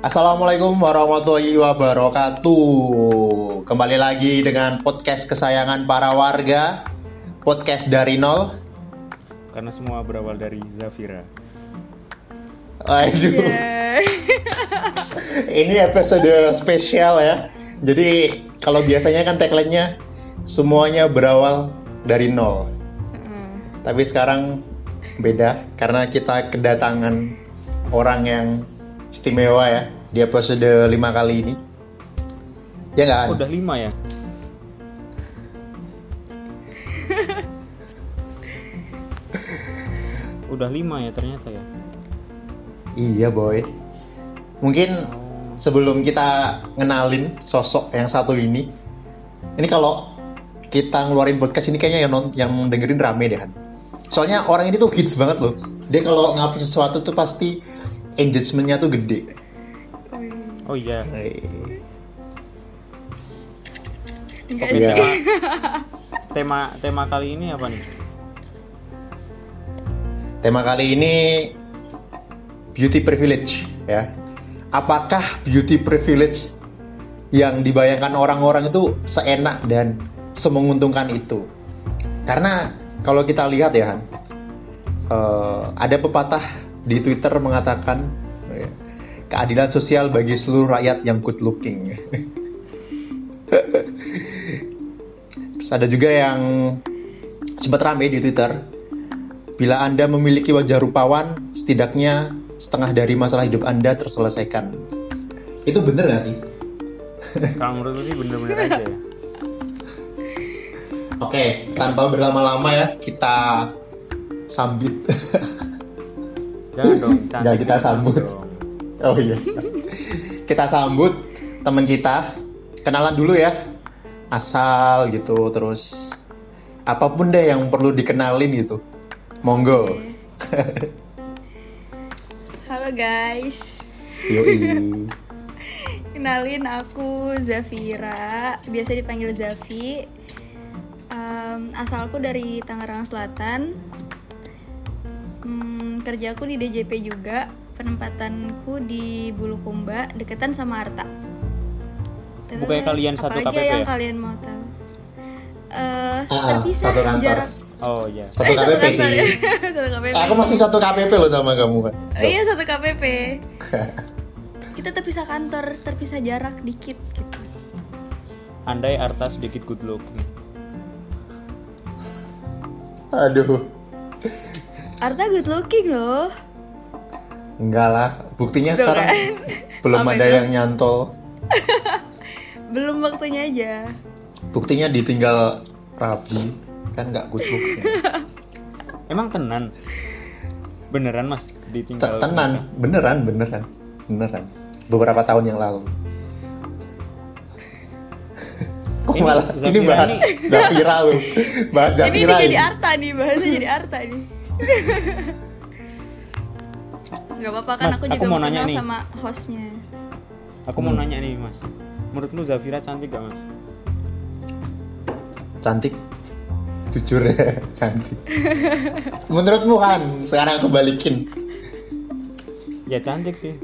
Assalamualaikum warahmatullahi wabarakatuh. Kembali lagi dengan podcast kesayangan para warga, podcast dari nol. Karena semua berawal dari Zafira. Aduh, Yeay. ini episode spesial ya. Jadi kalau biasanya kan tagline-nya semuanya berawal dari nol. Mm. Tapi sekarang beda karena kita kedatangan orang yang istimewa ya di episode 5 kali ini. Ya nggak? Oh, udah lima ya? udah lima ya ternyata ya. Iya boy. Mungkin sebelum kita ngenalin sosok yang satu ini, ini kalau kita ngeluarin podcast ini kayaknya yang non- yang dengerin rame deh kan. Soalnya orang ini tuh hits banget loh. Dia kalau ngupload sesuatu tuh pasti engagementnya tuh gede. Oh iya. Enggak sih. Iya. tema, tema tema kali ini apa nih? Tema kali ini beauty privilege ya. Apakah beauty privilege yang dibayangkan orang-orang itu seenak dan semenguntungkan itu? Karena kalau kita lihat ya, Han, eh, ada pepatah di Twitter mengatakan ya, keadilan sosial bagi seluruh rakyat yang good looking. Terus ada juga yang sempat rame di Twitter Bila Anda memiliki wajah rupawan, setidaknya setengah dari masalah hidup Anda terselesaikan. Itu bener gak sih? Kalau menurutku sih bener-bener aja ya. Oke, tanpa berlama-lama ya, kita sambit. Jangan dong, Jangan cantik kita jangan sambut. dong. oh iya. siap. kita sambut teman kita. Kenalan dulu ya. Asal gitu, terus apa pun deh yang perlu dikenalin gitu. Monggo. Halo guys. Yoi. Kenalin aku Zafira, biasa dipanggil Zafi. Em, asalku dari Tangerang Selatan. Hmm, kerjaku di DJP juga. Penempatanku di Bulukumba, deketan sama Arta. Terus, Bukannya kalian satu apa aja KPP yang ya? kalian mau tahu? Eh, Ah, terpisah satu kantor. jarak. Oh iya. Satu Eh, satu KPP sih. satu KPP. Aku masih satu KPP loh sama kamu kan. Oh iya satu KPP. Kita terpisah kantor, terpisah jarak dikit gitu. Andai Arta sedikit good looking. Aduh. Arta good looking loh. Enggak lah, buktinya Tuh sekarang kan? belum Apa ada itu? yang nyantol. Belum waktunya aja. Buktinya ditinggal rapi, kan nggak good looking. Emang tenan? Beneran mas ditinggal? Tenan, beneran, beneran, beneran. Beberapa tahun yang lalu. Kok Ini malah Zafira ini bahas ini- Zafira lu, bahas Ini, ini Zafira jadi ini. Arta nih, bahasnya jadi Arta nih. Gak apa-apa kan Mas, aku aku juga mau mau nanya nih. sama hostnya. Aku mau Hmm. nanya nih mas. Menurut lu Zafira cantik gak mas? Cantik, jujur ya, cantik. Menurutmu kan? Sekarang aku balikin. Ya cantik sih.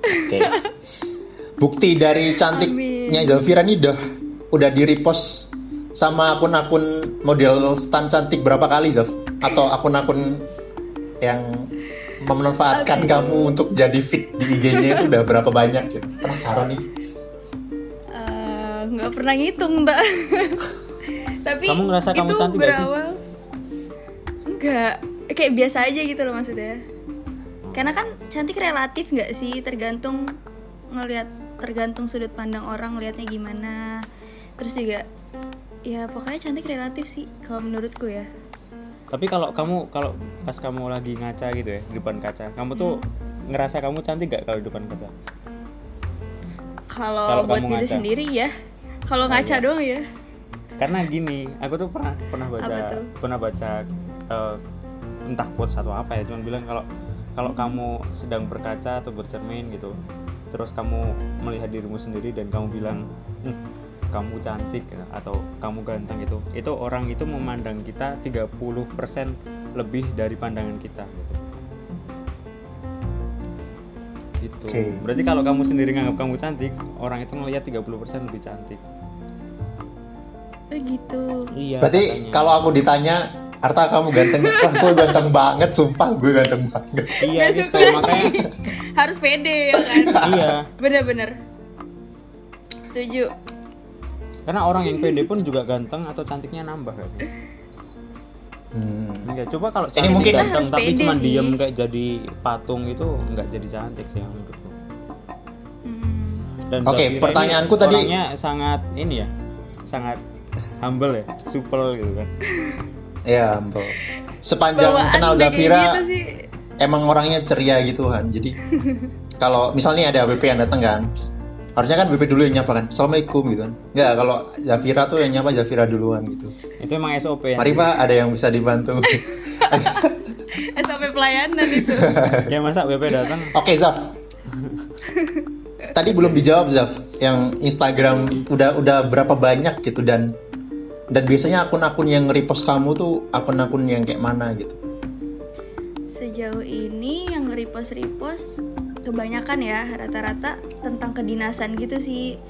Oke. Bukti dari cantiknya Amin. Zafira ini udah udah di repost sama akun-akun model stan cantik berapa kali Zaf? Atau akun-akun yang memanfaatkan Aduh. kamu untuk jadi fit di IG-nya itu udah berapa banyak gitu? Penasaran nih. Eh, nggak pernah ngitung mbak. Tapi Kamu ngerasa kamu itu cantik gak sih? berawal. Enggak, kayak biasa aja gitu loh maksudnya. Karena kan cantik relatif nggak sih, tergantung ngelihat tergantung sudut pandang orang ngelihatnya gimana. Terus juga ya pokoknya cantik relatif sih kalau menurutku ya. Tapi kalau kamu kalau pas kamu lagi ngaca gitu ya di depan kaca, kamu tuh Hmm. ngerasa kamu cantik gak kalau di depan kaca? Kalau buat diri ngaca. sendiri ya. Kalau ngaca iya. doang ya. Karena gini, aku tuh pernah pernah baca pernah baca eh, entah quotes atau apa ya, cuman bilang kalau kalau kamu sedang berkaca atau bercermin gitu, terus kamu melihat dirimu sendiri dan kamu bilang, "Hmm, kamu cantik atau kamu ganteng itu itu orang itu memandang kita 30% lebih dari pandangan kita gitu gitu Oke. berarti kalau kamu sendiri nganggap kamu cantik orang itu ngelihat 30% lebih cantik Oh gitu. iya Berarti katanya. kalau aku ditanya, Arta kamu ganteng, wah gue ganteng banget, sumpah gue ganteng banget. iya Nggak gitu suka. makanya Harus pede ya kan. iya Bener-bener. Setuju. Karena orang yang pede pun juga ganteng atau cantiknya nambah gak sih Hmm. Enggak, coba kalau Ini cantik mungkin- ganteng tapi cuma sih. diem kayak jadi patung itu nggak jadi cantik sih menurutku. Hmm. Dan Oke, ini pertanyaanku tadi- orangnya sangat ini ya, sangat humble ya, supel gitu kan. Ya, ampun. Sepanjang Bawaan kenal Zafira, emang orangnya ceria gitu kan. Jadi kalau misalnya ada BP yang datang kan, harusnya kan BP dulu yang nyapa kan. Assalamualaikum gitu kan. Enggak, kalau Zafira tuh yang nyapa Zafira duluan gitu. Itu emang SOP ya. Mari Pak, ada yang bisa dibantu. SOP pelayanan itu. Ya masa BP datang? Oke, Zaf. Tadi belum dijawab Zaf. Yang Instagram udah udah berapa banyak gitu dan dan biasanya akun-akun yang repost kamu tuh akun-akun yang kayak mana gitu. Sejauh ini yang repost-repost kebanyakan ya rata-rata tentang kedinasan gitu sih.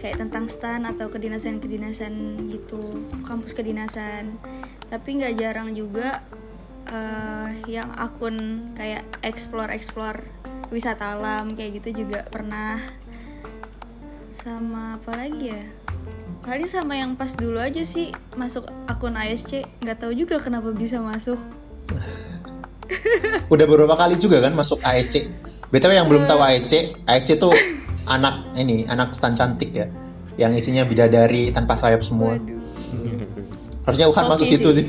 Kayak tentang stan atau kedinasan-kedinasan gitu, kampus kedinasan. Tapi nggak jarang juga eh, yang akun kayak explore-explore wisata alam kayak gitu juga pernah. Sama apa lagi ya? Paling sama yang pas dulu aja sih masuk akun ASC nggak tahu juga kenapa bisa masuk. Udah beberapa kali juga kan masuk ASC. BTW yang belum tahu ASC, ASC tuh anak ini, anak stan cantik ya. Yang isinya bidadari tanpa sayap semua. Harusnya Uhan masuk Oke situ sih. sih.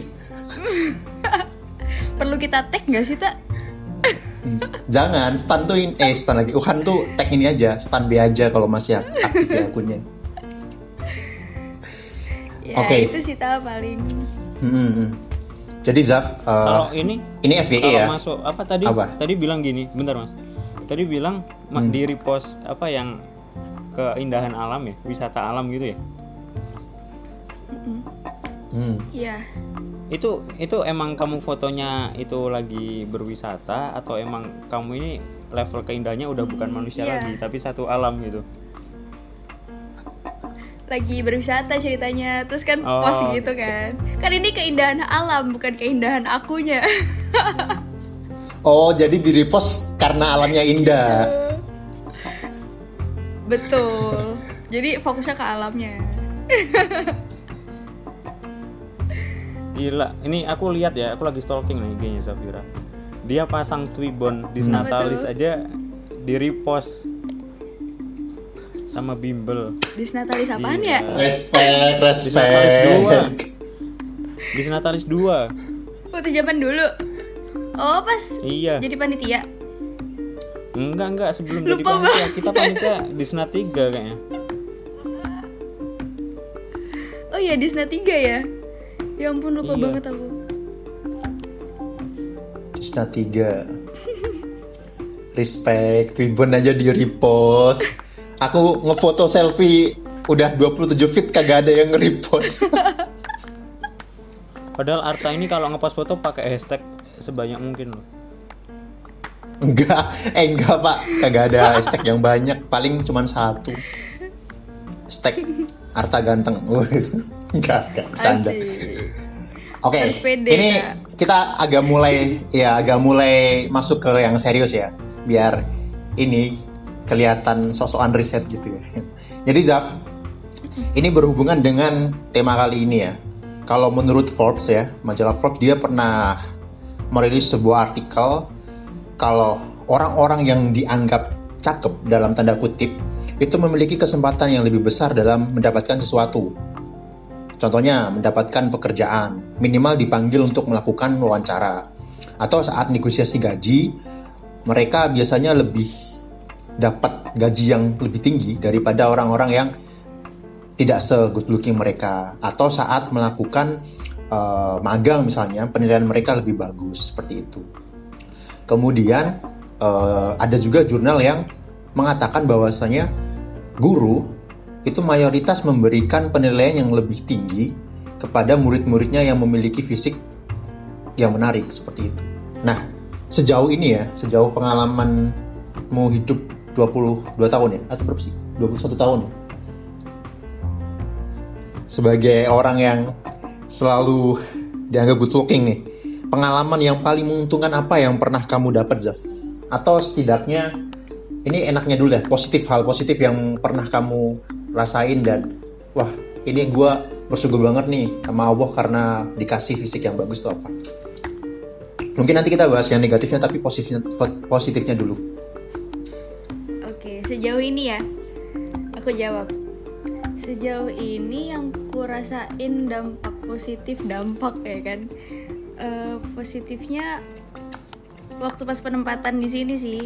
Perlu kita tag nggak sih tak? Jangan, stan tuh in, eh stan lagi. Uhan tuh tag ini aja, stan B aja kalau masih ak- aktif ya akunnya. Ya Oke. itu sih tahu paling. Hmm, hmm. Jadi Zaf, eh, Kalau ini ini FBE ya. masuk apa tadi? Apa? Tadi bilang gini, bentar Mas. Tadi bilang Hmm. di repost apa yang keindahan alam ya, wisata alam gitu ya. Hmm. Iya. Itu itu emang kamu fotonya itu lagi berwisata atau emang kamu ini level keindahannya udah bukan manusia iya. lagi tapi satu alam gitu. Lagi berwisata ceritanya, terus kan Oh. post gitu kan. Kan ini keindahan alam bukan keindahan akunya. Oh, jadi di repost karena alamnya indah. Betul. Jadi fokusnya ke alamnya. Gila, ini aku lihat ya, aku lagi stalking nih IG-nya Zafira. Dia pasang Twibbon di Natalis aja di repost sama bimbel. Disnatalis apaan Iya. ya? Respect, Disnatalis dua. respect. Disnatalis 2. Waktu zaman dulu. Oh pas Iya. jadi panitia. Enggak, enggak sebelum jadi Lupa panitia. Kita panitia Disna 3 kayaknya. Oh iya Disna 3 ya. Ya ampun lupa Iya. banget aku. Disna 3 Respect Twibbon aja di repost Aku ngefoto selfie Udah 27 feet kagak ada yang nge-repost Padahal Arta ini kalau ngepost foto pakai hashtag sebanyak mungkin loh. Enggak Eh enggak pak Kagak ada hashtag yang banyak Paling cuman satu Hashtag Arta ganteng. Enggak, enggak, bercanda. Oke, pede, ini Kak. kita agak mulai ya agak mulai masuk ke yang serius ya, biar ini kelihatan sosokan riset gitu ya. Jadi Zaf, ini berhubungan dengan tema kali ini ya. Kalau menurut Forbes ya, majalah Forbes dia pernah merilis sebuah artikel kalau orang-orang yang dianggap cakep dalam tanda kutip itu memiliki kesempatan yang lebih besar dalam mendapatkan sesuatu. Contohnya mendapatkan pekerjaan, minimal dipanggil untuk melakukan wawancara. Atau saat negosiasi gaji, mereka biasanya lebih dapat gaji yang lebih tinggi daripada orang-orang yang tidak se-good looking mereka. Atau saat melakukan eh, magang misalnya, penilaian mereka lebih bagus seperti itu. Kemudian eh, ada juga jurnal yang mengatakan bahwasanya guru itu mayoritas memberikan penilaian yang lebih tinggi kepada murid-muridnya yang memiliki fisik yang menarik seperti itu. Nah, sejauh ini ya, sejauh pengalaman mau hidup 22 tahun ya atau berapa sih 21 tahun ya sebagai orang yang selalu dianggap good looking nih. Pengalaman yang paling menguntungkan apa yang pernah kamu dapat Zaf? Atau setidaknya ini enaknya dulu ya positif hal positif yang pernah kamu rasain dan wah ini gua bersyukur banget nih sama Allah karena dikasih fisik yang bagus tuh apa. Mungkin nanti kita bahas yang negatifnya tapi positifnya positifnya dulu. Oke, sejauh ini ya, aku jawab. Sejauh ini yang ku rasain dampak positif dampak ya kan. Eh, positifnya waktu pas penempatan di sini sih,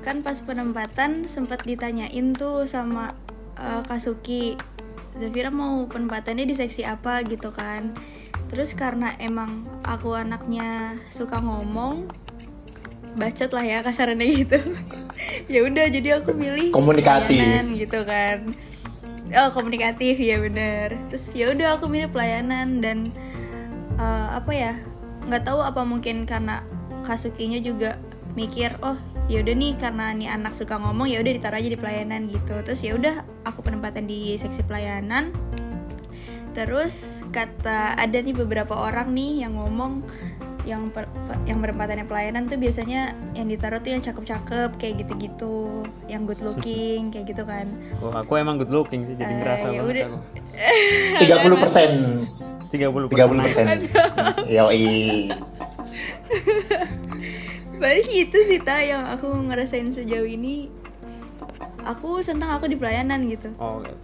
kan pas penempatan sempat ditanyain tuh sama eh, Kasuki, Zafira mau penempatannya di seksi apa gitu kan. Terus karena emang aku anaknya suka ngomong, bacot lah ya kasarannya gitu ya udah jadi aku milih Komunikatif. gitu kan oh komunikatif ya bener. Terus ya udah aku milih pelayanan dan eh, apa ya nggak tahu apa mungkin karena Kasukinya juga mikir oh ya udah nih karena nih anak suka ngomong ya udah ditaruh aja di pelayanan gitu. Terus ya udah aku penempatan di seksi pelayanan. Terus kata ada nih beberapa orang nih yang ngomong yang per- pe- yang penempatannya pelayanan tuh biasanya yang ditaruh tuh yang cakep-cakep kayak gitu-gitu, yang good looking kayak gitu kan. Oh, aku emang good looking sih jadi Eh, ngerasa ya banget udah. aku. 30 persen 30 30 persen yoi Balik itu sih ta yang aku ngerasain sejauh ini. Aku senang aku di pelayanan gitu Oh, oke.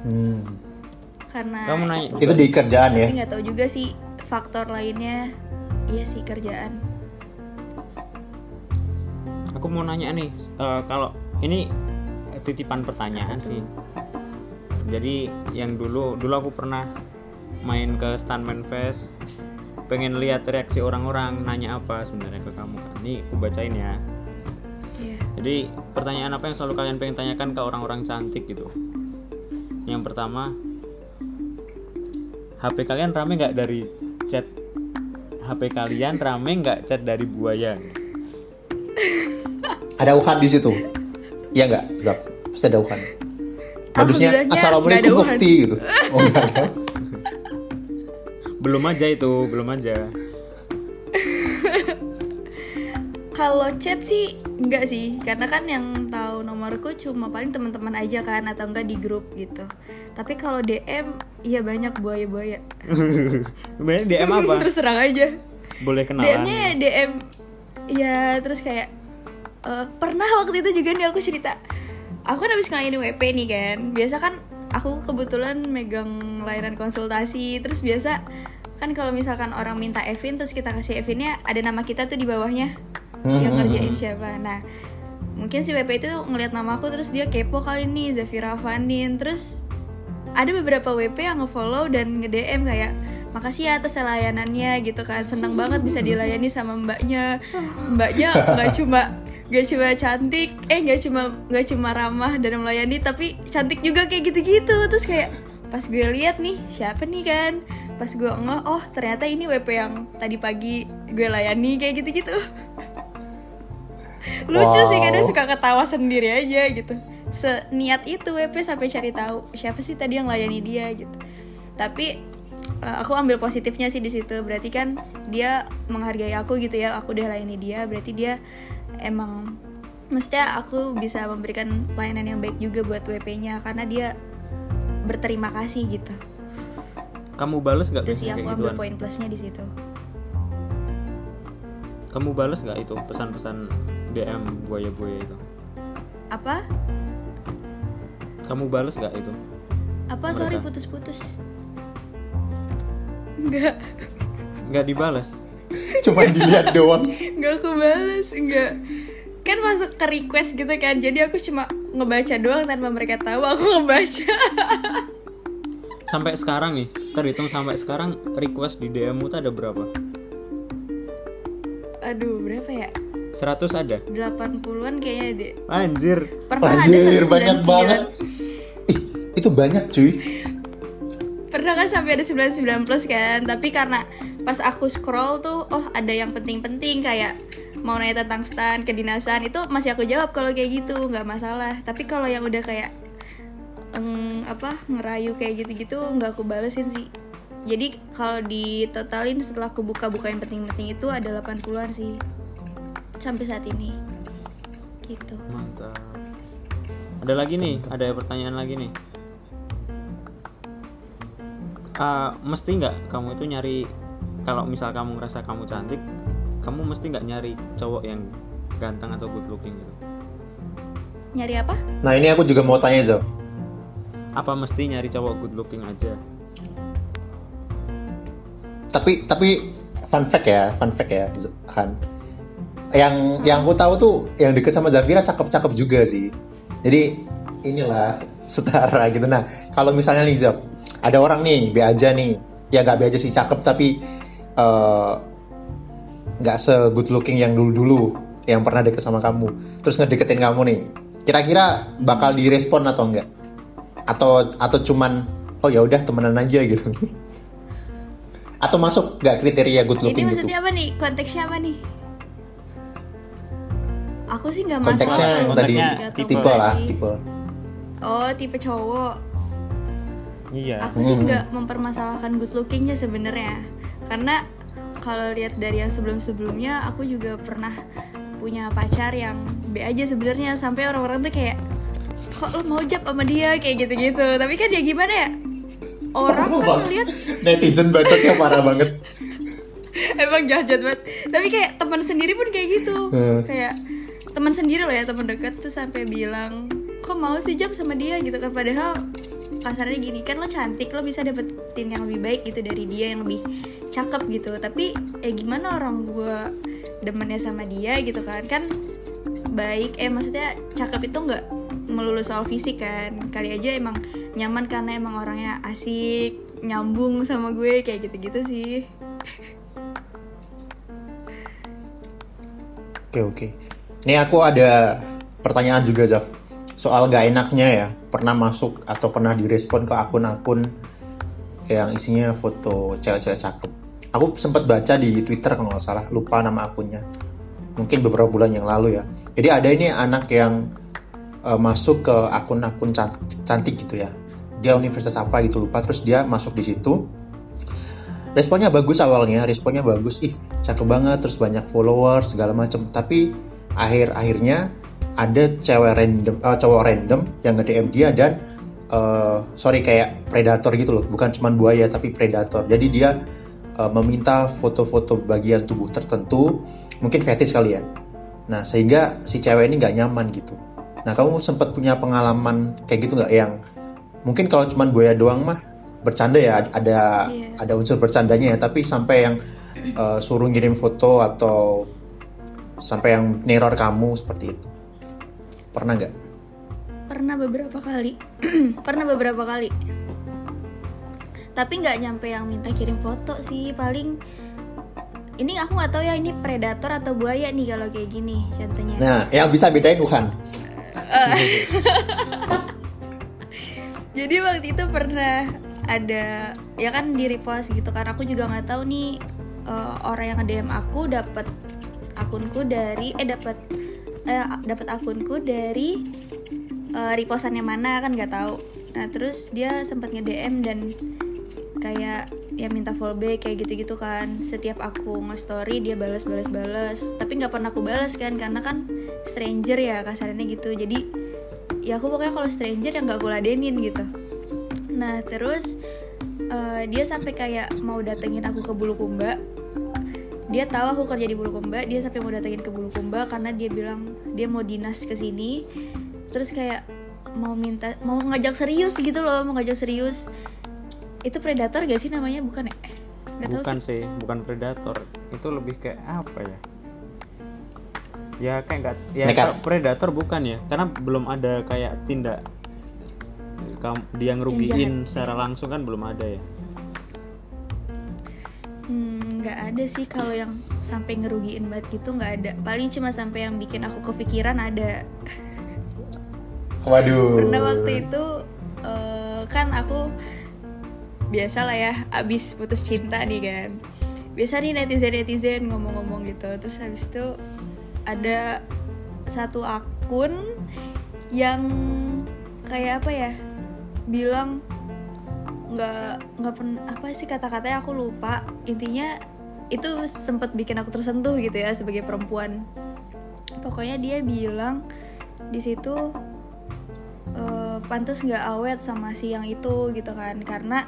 Hmm. karena Kamu nanya itu di kerjaan ya tapi nggak tahu juga sih faktor lainnya. Iya sih kerjaan. aku mau nanya nih eh, kalau ini titipan pertanyaan sih jadi yang dulu dulu aku pernah main ke Stuntman Fest pengen lihat reaksi orang-orang nanya apa sebenarnya ke kamu kan ini aku bacain ya Iya. jadi pertanyaan apa yang selalu kalian pengen tanyakan ke orang-orang cantik gitu yang pertama HP kalian rame nggak dari chat HP kalian rame nggak chat dari buaya? Ada Wuhan di situ. Ya nggak Zaf pasti ada Wuhan. Modusnya Alhamdulillahnya assalamualaikum bukti gitu. Oh nggak ada. Belum aja itu belum aja. Kalau chat sih enggak sih, karena kan yang tahu nomorku cuma paling teman-teman aja kan atau enggak di grup gitu. Tapi kalau DM iya banyak buaya-buaya. Sebenarnya DM apa? terus serang aja. Boleh kenalan. DM-nya ya DM ya terus kayak eh, pernah waktu itu juga nih aku cerita. Aku kan habis ngelayanin WP nih kan. Biasa kan aku kebetulan megang layanan konsultasi terus biasa kan kalau misalkan orang minta Evin terus kita kasih Evinnya ada nama kita tuh di bawahnya yang ngerjain siapa. Nah mungkin si WP itu ngeliat nama aku terus dia kepo kali ini Zafira Vanin terus ada beberapa WP yang ngefollow dan nge-DM kayak makasih ya atas layanannya gitu kan. Seneng banget bisa dilayani sama mbaknya. Mbaknya nggak cuma nggak cuma cantik eh nggak cuma nggak cuma ramah dan melayani tapi cantik juga kayak gitu-gitu. Terus kayak pas gue lihat nih siapa nih kan? Pas gue ngeh oh ternyata ini WP yang tadi pagi gue layani kayak gitu-gitu lucu sih Wow. kadang suka ketawa sendiri aja gitu. Seniat itu WP sampai cari tahu siapa sih tadi yang layani dia? gitu. Tapi eh, aku ambil positifnya sih di situ. Berarti kan dia menghargai aku gitu ya aku udah layani dia. Berarti dia emang mestinya aku bisa memberikan pelayanan yang baik juga buat WP-nya karena dia berterima kasih gitu. Kamu bales nggak itu sih aku ambil gituan? poin plusnya di situ. Kamu bales nggak itu pesan-pesan DM buaya-buaya itu? apa Kamu bales nggak itu? apa sorry Mereka. putus-putus enggak Nggak dibales. cuma dilihat doang Nggak aku balas, enggak Kan masuk ke request gitu kan Jadi aku cuma ngebaca doang tanpa mereka tahu aku ngebaca Sampai sekarang nih, terhitung sampai sekarang request di DM-mu tuh ada berapa? Aduh, berapa ya? 100 ada? 80-an kayaknya deh Anjir. Pernah Anjir, ada 199 banyak banget. Ih, itu banyak cuy. Pernah kan sampai ada 99 plus kan Tapi karena pas aku scroll tuh Oh ada yang penting-penting kayak mau nanya tentang stan kedinasan itu masih aku jawab kalau kayak gitu nggak masalah tapi kalau yang udah kayak eng, apa ngerayu kayak gitu-gitu nggak aku balesin sih jadi kalau ditotalin setelah aku buka-buka yang penting-penting itu ada 80-an sih sampai saat ini. Gitu. Mantap. Ada lagi nih ada pertanyaan lagi nih. Ah, mesti nggak kamu itu nyari kalau misal kamu ngerasa kamu cantik kamu mesti nggak nyari cowok yang ganteng atau good looking gitu? Nyari apa? Nah ini aku juga mau tanya Zaf. apa mesti nyari cowok good looking aja? Tapi tapi fun fact ya, fun fact ya, Han. Yang yang aku tahu tuh yang deket sama Zafira cakep-cakep juga sih. Jadi inilah setara gitu. Nah kalau misalnya nih Zaf, ada orang nih B aja nih, ya nggak B aja sih cakep tapi eh, nggak se good looking yang dulu-dulu yang pernah deket sama kamu. Terus ngedeketin kamu nih, kira-kira bakal direspon atau enggak? Atau atau cuman oh ya udah temenan aja gitu. atau masuk nggak kriteria good ini looking gitu? maksudnya apa nih konteksnya apa nih aku sih nggak masalah Konteksnya yang tadi tipe tipe lah, sih. tipe. oh tipe cowok iya aku sih Hmm. nggak mempermasalahkan good lookingnya sebenarnya karena kalau lihat dari yang sebelum-sebelumnya aku juga pernah punya pacar yang B aja sebenarnya sampai orang-orang tuh kayak kok lo mau jab sama dia kayak gitu-gitu tapi kan ya gimana ya orang Parah kan ngeliat Netizen bacotnya parah banget. emang jahat banget tapi kayak teman sendiri pun kayak gitu Hmm. kayak teman sendiri loh ya teman dekat tuh sampai bilang kok mau sih jam sama dia? Gitu kan. Padahal kasarnya gini kan lo cantik lo bisa dapetin yang lebih baik gitu dari dia yang lebih cakep gitu. Tapi eh gimana orang gue demennya sama dia gitu kan? Kan baik eh maksudnya cakep itu nggak melulu soal fisik kan. Kali aja emang nyaman karena emang orangnya asik nyambung sama gue kayak gitu-gitu sih. Oke oke. Ini aku ada pertanyaan juga Zaf. Soal gak enaknya ya, pernah masuk atau pernah direspon ke akun-akun yang isinya foto cewek-cewek cakep. Aku sempat baca di Twitter kalau nggak salah, lupa nama akunnya. Mungkin beberapa bulan yang lalu ya. Jadi ada ini anak yang eh, masuk ke akun-akun cantik, gitu ya. Dia universitas apa gitu lupa, terus dia masuk di situ. Responnya bagus awalnya, responnya bagus, ih cakep banget, terus banyak followers segala macem. Tapi akhir-akhirnya ada cewek random, eh, cowok random yang nge-DM dia dan eh, sorry kayak predator gitu loh, bukan cuma buaya tapi predator. Jadi dia eh, meminta foto-foto bagian tubuh tertentu, mungkin fetish kali ya. Nah sehingga si cewek ini nggak nyaman gitu. Nah kamu sempat punya pengalaman kayak gitu nggak yang mungkin kalau cuma buaya doang mah bercanda ya ada Iya. ada unsur bercandanya ya tapi sampai yang eh, suruh ngirim foto atau sampai yang neror kamu seperti itu. Pernah nggak? Pernah beberapa kali. Pernah beberapa kali. Tapi nggak nyampe yang minta kirim foto sih paling ini aku nggak tahu ya ini predator atau buaya nih kalau kayak gini contohnya. Nah yang bisa bedain Uhan jadi waktu itu pernah ada ya kan di repost gitu kan aku juga nggak tahu nih eh, orang yang dm aku dapat akunku dari eh dapat eh, dapat akunku dari eh, repostannya mana kan nggak tahu. Nah terus dia sempat nge dm dan kayak ya minta follow back kayak gitu-gitu kan. Setiap aku nge-story dia balas balas balas tapi nggak pernah aku balas kan karena kan stranger ya kasarnya gitu. Jadi ya aku pokoknya kalau stranger yang nggak aku ladenin gitu. Nah terus eh, dia sampai kayak mau datengin aku ke Bulukumba dia tahu aku kerja di Bulukumba dia sampai mau datengin ke Bulukumba karena dia bilang dia mau dinas ke sini. Terus kayak mau minta mau ngajak serius gitu loh mau ngajak serius. Itu predator gak sih namanya? Bukan ya? Tahu bukan sih. sih bukan predator. Itu lebih kayak apa ya? Ya kayak nggak ya predator bukan ya? Karena belum ada kayak tindak dia ngerugiin secara langsung kan belum ada ya? Hmm, nggak ada sih kalau yang sampai ngerugiin banget gitu nggak ada. Paling cuma sampai yang bikin aku kepikiran ada. Waduh. Pernah waktu itu eh, kan aku biasa lah ya abis putus cinta nih kan. Biasa nih netizen netizen ngomong-ngomong gitu. Terus habis itu ada satu akun yang kayak apa ya bilang nggak nggak pernah apa sih kata-katanya aku lupa. Intinya itu sempat bikin aku tersentuh gitu ya sebagai perempuan. Pokoknya dia bilang di situ eh, pantas nggak awet sama si yang itu gitu kan. Karena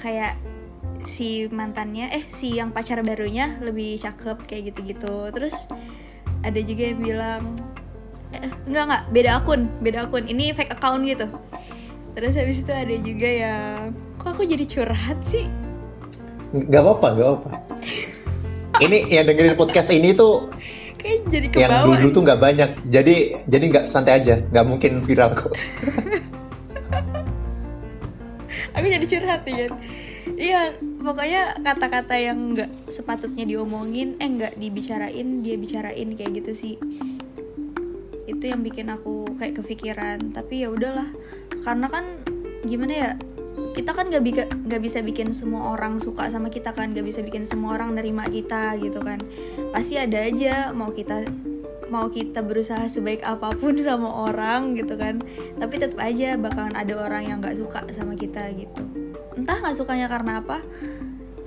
kayak si mantannya eh si yang pacar barunya lebih cakep kayak gitu-gitu. Terus ada juga yang bilang eh, enggak enggak beda akun beda akun ini fake account gitu. Terus habis itu ada juga yang kok aku jadi curhat sih Gak apa-apa, gak apa. Ini yang dengerin podcast ini tuh kayak jadi yang dulu tuh nggak banyak. Jadi jadi nggak santai aja, nggak mungkin viral kok. aku jadi curhat ya iya pokoknya kata-kata yang nggak sepatutnya diomongin eh nggak dibicarain dia bicarain kayak gitu sih itu yang bikin aku kayak kepikiran tapi ya udahlah karena kan gimana ya kita kan nggak bisa nggak bisa bikin semua orang suka sama kita kan nggak bisa bikin semua orang nerima kita gitu kan. Pasti ada aja mau kita mau kita berusaha sebaik apa pun sama orang gitu kan. Tapi tetap aja bakalan ada orang yang nggak suka sama kita gitu. Entah nggak sukanya karena apa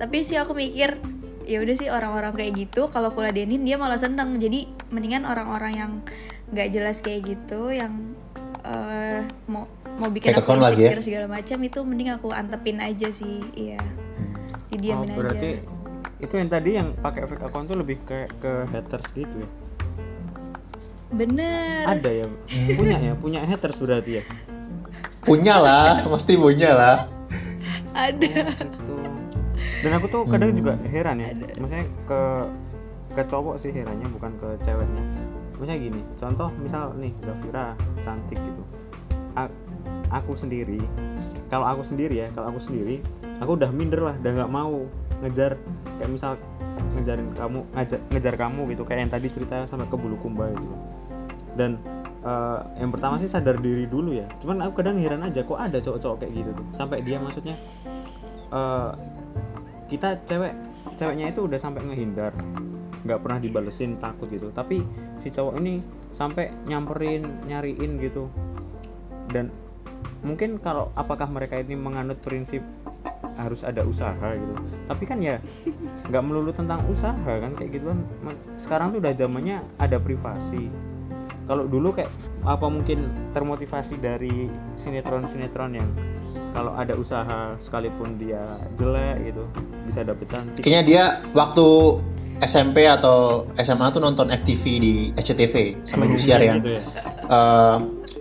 tapi sih aku mikir ya udah sih orang-orang kayak gitu kalau aku ladenin dia malah seneng. Jadi mendingan orang-orang yang nggak jelas kayak gitu yang eh, mau mau bikin Fake aku lagi ya? insecure segala macam itu mending aku antepin aja sih iya. Oh, didiamin berarti aja itu yang tadi yang pakai fake account tuh lebih ke ke haters gitu ya? Bener. Ada ya? Punya ya? Punya haters berarti ya? Punya lah, pasti punya lah. ada. Gitu. Dan aku tuh kadang Hmm. juga heran ya maksudnya ke ke cowok sih herannya bukan ke ceweknya maksudnya gini contoh misal nih Zafira cantik gitu. A- aku sendiri kalau aku sendiri ya kalau aku sendiri aku udah minder lah udah nggak mau ngejar kayak misal ngejarin kamu ngajar, ngejar kamu gitu kayak yang tadi cerita sampai ke bulu kumba gitu dan eh, yang pertama sih sadar diri dulu ya. Cuman aku kadang heran aja kok ada cowok-cowok kayak gitu tuh? Sampai dia maksudnya eh, kita cewek ceweknya itu udah sampai ngehindar nggak pernah dibalesin takut gitu. Tapi si cowok ini sampai nyamperin nyariin gitu. Dan mungkin kalau apakah mereka ini menganut prinsip harus ada usaha gitu. Tapi kan ya nggak melulu tentang usaha kan kayak gitu kan. Sekarang tuh udah zamannya ada privasi. Kalau dulu kayak apa mungkin termotivasi dari sinetron-sinetron yang kalau ada usaha sekalipun dia jelek gitu bisa dapet cantik. Kayaknya dia waktu SMP atau SMA tuh nonton FTV di SCTV sama Indosiar yang gitu ya. Eh,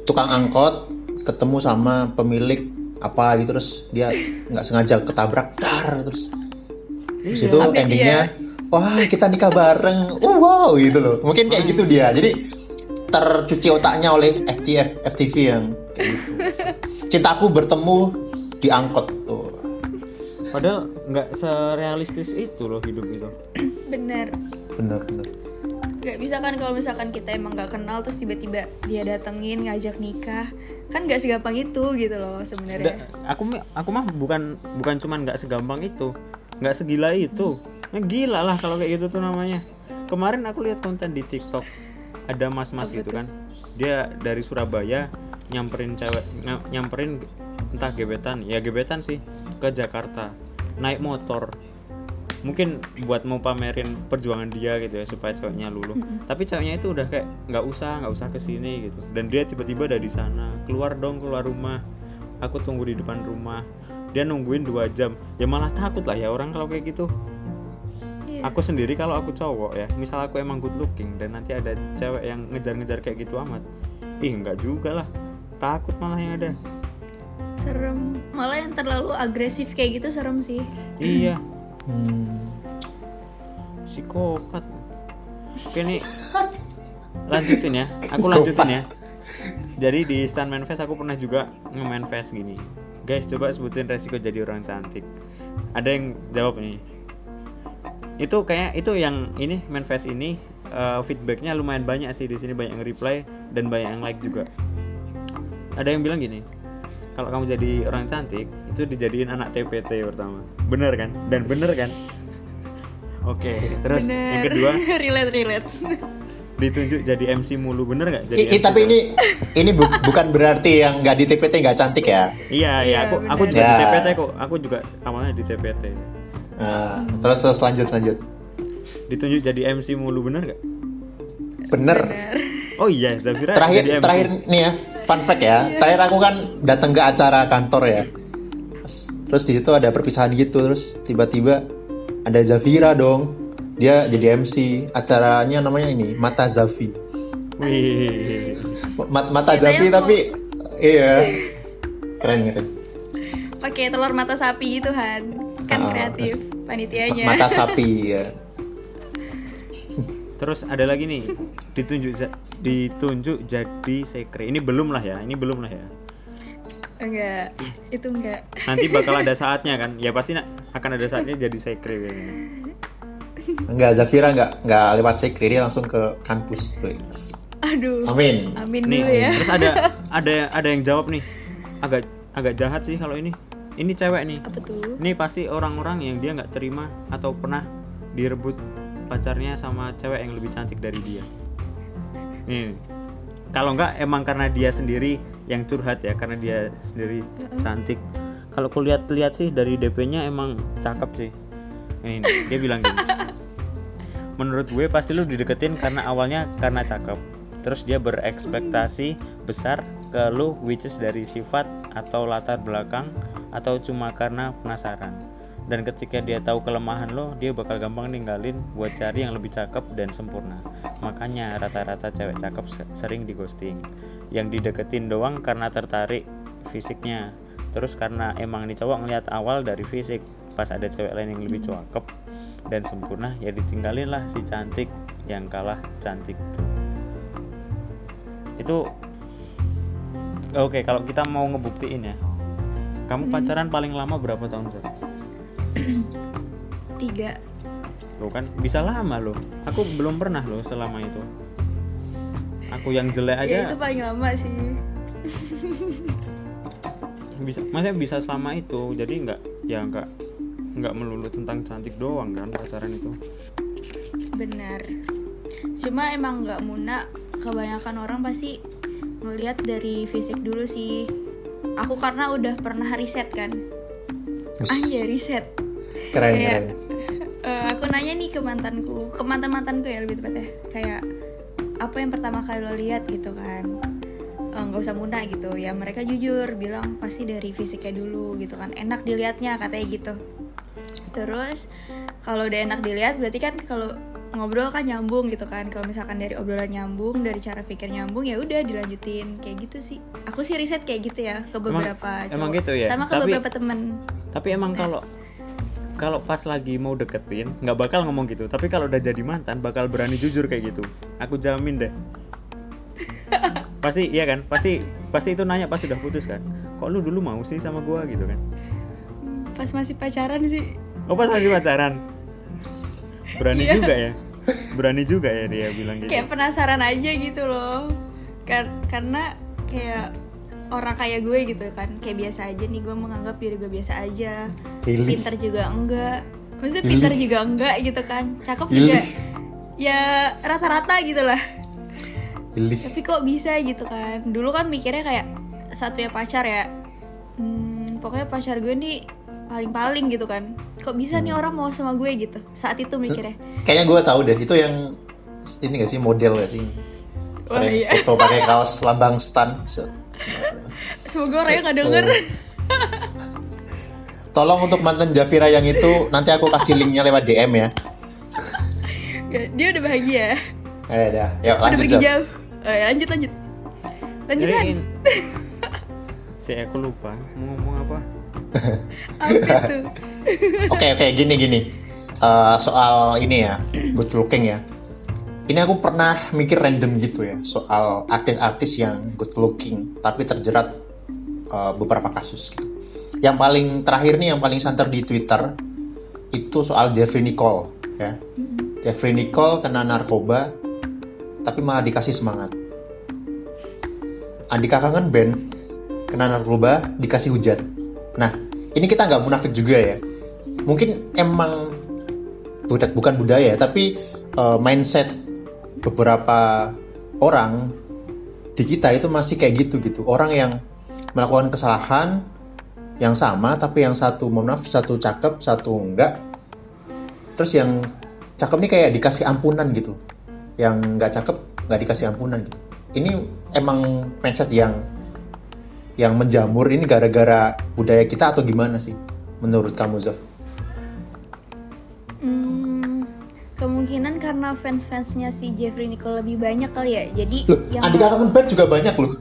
tukang angkot ketemu sama pemilik apa gitu terus dia nggak sengaja ketabrak dar terus. Terus Iya. itu endingnya wah kita nikah bareng. Uh, wow gitu loh. Mungkin kayak gitu dia. Jadi tercuci otaknya oleh FTF FTV yang kayak gitu. Cintaku bertemu di angkot padahal nggak serealistis itu loh hidup itu. Bener. Bener bener. Nggak bisa kan kalau misalkan kita emang nggak kenal terus tiba-tiba dia datengin ngajak nikah. Kan nggak segampang itu gitu loh sebenarnya. Aku aku mah bukan bukan cuman nggak segampang itu. Nggak segila itu. Ya, gila lah kalau kayak gitu tuh namanya. Kemarin aku lihat konten di TikTok. Ada mas-mas gitu kan. Dia dari Surabaya nyamperin cewek ny- nyamperin entah gebetan. Ya gebetan sih ke Jakarta naik motor. Mungkin buat mau pamerin perjuangan dia gitu ya supaya ceweknya luluh. Tapi ceweknya itu udah kayak nggak usah nggak usah ke sini gitu. Dan dia tiba-tiba ada di sana. Keluar dong keluar rumah. Aku tunggu di depan rumah. Dia nungguin dua jam. Ya malah takut lah ya orang kalau kayak gitu. Iya. aku sendiri kalau aku cowok ya misal aku emang good looking dan nanti ada cewek yang ngejar-ngejar kayak gitu amat ih nggak juga lah. Takut malah yang ada serem. Malah yang terlalu agresif kayak gitu serem sih. Iya. Hmm. psikopat. Oke nih. Lanjutin ya. Aku lanjutin ya. Jadi di stand manifest aku pernah juga nge-manifest gini. Guys coba sebutin resiko jadi orang cantik. Ada yang jawab nih. Itu kayak itu yang ini manifest ini eh, feedbacknya lumayan banyak sih. Di sini banyak yang reply dan banyak yang like juga. Ada yang bilang gini kalau kamu jadi orang cantik itu dijadiin anak TPT pertama bener kan dan bener kan Oke, terus Bener. yang kedua relate relate. ditunjuk jadi MC mulu bener nggak? Jadi I- i- MC tapi terus? ini ini bu- bukan berarti yang nggak di TPT nggak cantik ya. Iya, iya, Iya, aku aku juga di Ya. TPT kok. Aku juga awalnya di TPT. Nah, terus terus lanjut lanjut. Ditunjuk jadi MC mulu bener nggak? Bener. Bener. Oh iya, Zafira Terakhir jadi MC. terakhir nih ya, fun fact ya. Terakhir aku kan datang ke acara kantor ya. Terus, terus di situ ada perpisahan gitu, terus tiba-tiba ada Zafira dong. Dia jadi MC. Acaranya namanya ini Mata Zafi. Wih. Ma- Mata Zafi tapi iya. Keren keren. Pakai telur mata sapi gitu Han. Kan Ah, kreatif panitianya. Mata sapi ya. Terus ada lagi nih, ditunjuk ditunjuk jadi sekre. Ini belum lah ya, ini belum lah ya. Enggak, itu enggak. Nanti bakal ada saatnya kan? Ya pasti akan ada saatnya jadi sekre kayaknya. Enggak, Zafira enggak enggak lewat sekre dia langsung ke kampus. Please. Aduh. Amin. Amin Nih, dulu ya. terus ada ada ada yang jawab nih. Agak agak jahat sih kalau ini. Ini cewek nih. Apa tuh? Ini pasti orang-orang yang dia nggak terima atau pernah direbut pacarnya sama cewek yang lebih cantik dari dia. Nih, kalau nggak emang karena dia sendiri yang curhat ya, karena dia sendiri cantik. Kalau kulihat-lihat sih dari DP-nya emang cakep sih. Ini dia bilang gini. Menurut gue pasti lu dideketin karena awalnya karena cakep. Terus dia berekspektasi besar ke lu which is dari sifat atau latar belakang atau cuma karena penasaran. Dan ketika dia tahu kelemahan lo, dia bakal gampang ninggalin buat cari yang lebih cakep dan sempurna. Makanya rata-rata cewek cakep se- sering di ghosting. Yang dideketin doang karena tertarik fisiknya. Terus karena emang nih cowok ngeliat awal dari fisik, pas ada cewek lain yang lebih cakep dan sempurna, ya ditinggalin lah si cantik yang kalah cantik tuh. Itu Oke, kalau kita mau ngebuktiin ya. Kamu pacaran paling lama berapa tahun, Zat? Tiga. Loh kan bisa lama loh. Aku belum pernah loh selama itu. Aku yang jelek Ya aja itu paling lama sih. bisa maksudnya bisa selama itu. Jadi nggak ya nggak nggak melulu tentang cantik doang kan pacaran itu. Benar. Cuma emang nggak muna. Kebanyakan orang pasti ngelihat dari fisik dulu sih. Aku karena udah pernah riset kan. Anjay riset. Keren Kayak, keren. eh, aku nanya nih ke mantanku, ke mantan mantanku ya lebih tepatnya. Kayak apa yang pertama kali lo lihat gitu kan? Eh, nggak usah muna gitu. Ya mereka jujur bilang pasti dari fisiknya dulu gitu kan. Enak dilihatnya katanya gitu. Terus kalau udah enak dilihat berarti kan kalau ngobrol kan nyambung gitu kan. Kalau misalkan dari obrolan nyambung dari cara pikir nyambung ya udah dilanjutin. Kayak gitu sih. Aku sih riset kayak gitu ya ke beberapa cowok. emang gitu ya? sama ke Tapi- beberapa temen. Tapi emang kalau kalau pas lagi mau deketin nggak bakal ngomong gitu. Tapi kalau udah jadi mantan bakal berani jujur kayak gitu. Aku jamin deh. pasti iya kan? Pasti pasti itu nanya pas sudah putus kan. Kok lu dulu mau sih sama gua gitu kan? pas masih pacaran sih Oh pas masih pacaran. Berani Iya. juga ya. Berani juga ya dia bilang gitu. kayak penasaran aja gitu loh Kar- karena kayak orang kayak gue gitu kan kayak biasa aja nih gue menganggap diri gue biasa aja Pilih. pinter juga enggak maksudnya Ih. pinter juga enggak gitu kan cakep Ih. juga ya rata-rata gitu lah Pilih. tapi kok bisa gitu kan dulu kan mikirnya kayak saat punya pacar ya hmm, pokoknya pacar gue nih paling-paling gitu kan kok bisa nih orang mau sama gue gitu saat itu mikirnya Kayaknya gue tahu deh itu yang ini gak sih model gak sih? Wah, Sering iya. foto pakai kaos lambang stan. Semoga orangnya nggak denger Oh. Tolong untuk mantan Jafira yang itu nanti aku kasih linknya lewat DM ya. dia udah bahagia Eh dah, yuk udah lanjut. pergi Jaf. jauh Eh, lanjut lanjut lanjut Jadi kan in- si aku lupa mau ngomong apa. apa tuh Oke oke gini gini. Eh, soal ini ya, good looking ya. Ini aku pernah mikir random gitu ya soal artis-artis yang good looking tapi terjerat eh, beberapa kasus gitu. Yang paling terakhir nih yang paling santer di Twitter itu soal Jeffrey Nicole ya. Jeffrey Nicole kena narkoba tapi malah dikasih semangat. Andika Kangen band kena narkoba dikasih hujan. Nah, ini kita nggak munafik juga ya. Mungkin emang bukan bukan budaya tapi uh, mindset beberapa orang di kita itu masih kayak gitu gitu. Orang yang melakukan kesalahan yang sama tapi yang satu mohon maaf satu cakep satu enggak. Terus yang cakep nih kayak dikasih ampunan gitu. Yang nggak cakep nggak dikasih ampunan gitu. Ini emang mindset yang yang menjamur ini gara-gara budaya kita atau gimana sih menurut kamu Zaf? Kemungkinan karena fans-fansnya si Jeffrey Nicole lebih banyak kali ya. Jadi Loh, yang Andika Kangen Band juga banyak loh.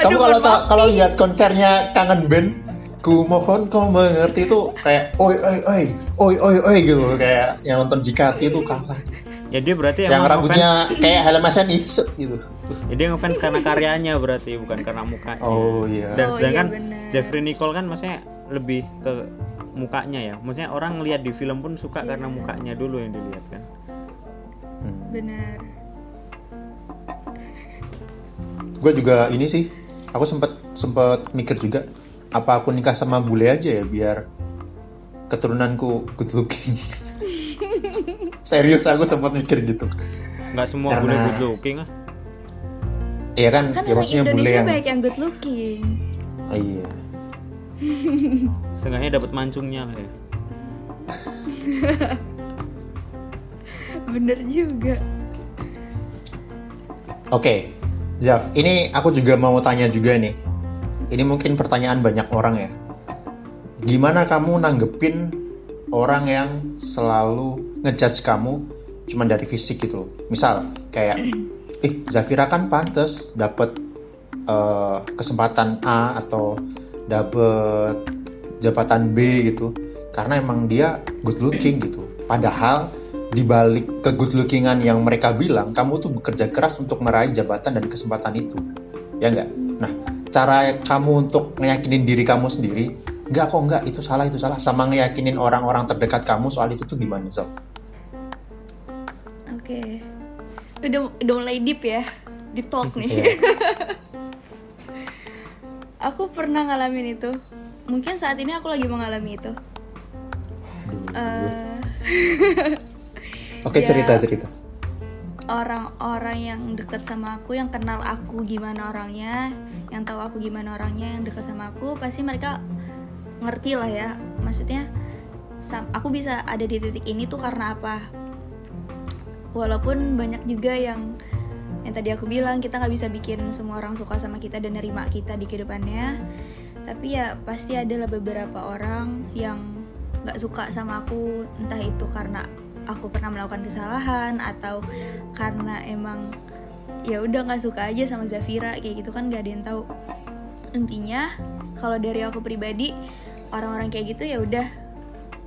kamu Aduh, kalau kalau lihat konsernya Kangen Band, ku mohon kau mengerti itu kayak oi oi oi oi oi oi gitu kayak yang nonton Jikati itu kalah. ya dia berarti yang emang rambutnya ngefans kayak helm SNI gitu. ya dia ngefans karena karyanya berarti bukan karena mukanya Oh iya. dan Oh, sedangkan iya benar. Jeffrey Nicole kan maksudnya lebih ke mukanya ya maksudnya orang lihat di film pun suka Iya. karena mukanya dulu yang dilihat kan Hmm. benar. Gue juga ini sih, aku sempet sempet mikir juga apa aku nikah sama bule aja ya biar keturunanku good looking. Serius aku sempat mikir gitu. nggak semua Karena- boleh good looking ah Iya kan, Kan ya maksudnya bule Indonesia yang banyak yang good looking. Oh, iya. setengahnya dapat mancungnya lah ya Bener juga. Oke, Zaf, ini aku juga mau tanya juga nih. Ini mungkin pertanyaan banyak orang ya. Gimana kamu nanggepin orang yang selalu ngejudge kamu cuma dari fisik gitu loh. Misal kayak, eh Zafira kan pantas dapat eh, kesempatan A atau dapat jabatan B gitu, karena emang dia good looking gitu. Padahal di balik ke good lookingan yang mereka bilang, kamu tuh bekerja keras untuk meraih jabatan dan kesempatan itu. Ya enggak? Nah, cara kamu untuk ngeyakinin diri kamu sendiri, enggak kok enggak, itu salah, itu salah. Sama ngeyakinin orang-orang terdekat kamu soal itu tuh gimana, Zaf? Oke. Udah udah mulai deep ya. Deep talk nih. Iya. Aku pernah ngalamin itu. Mungkin saat ini aku lagi mengalami itu. Eh, Oke, ya. cerita-cerita. orang-orang yang deket sama aku, yang kenal aku gimana orangnya, yang tahu aku gimana orangnya, yang deket sama aku, pasti mereka ngerti lah ya. Maksudnya, aku bisa ada di titik ini tuh karena apa? Walaupun banyak juga yang yang tadi aku bilang kita nggak bisa bikin semua orang suka sama kita dan nerima kita di kehidupannya, tapi ya pasti adalah beberapa orang yang nggak suka sama aku. Entah itu karena aku pernah melakukan kesalahan atau karena emang ya udah nggak suka aja sama Zafira kayak gitu kan gak ada yang tahu. Intinya kalau dari aku pribadi orang-orang kayak gitu ya udah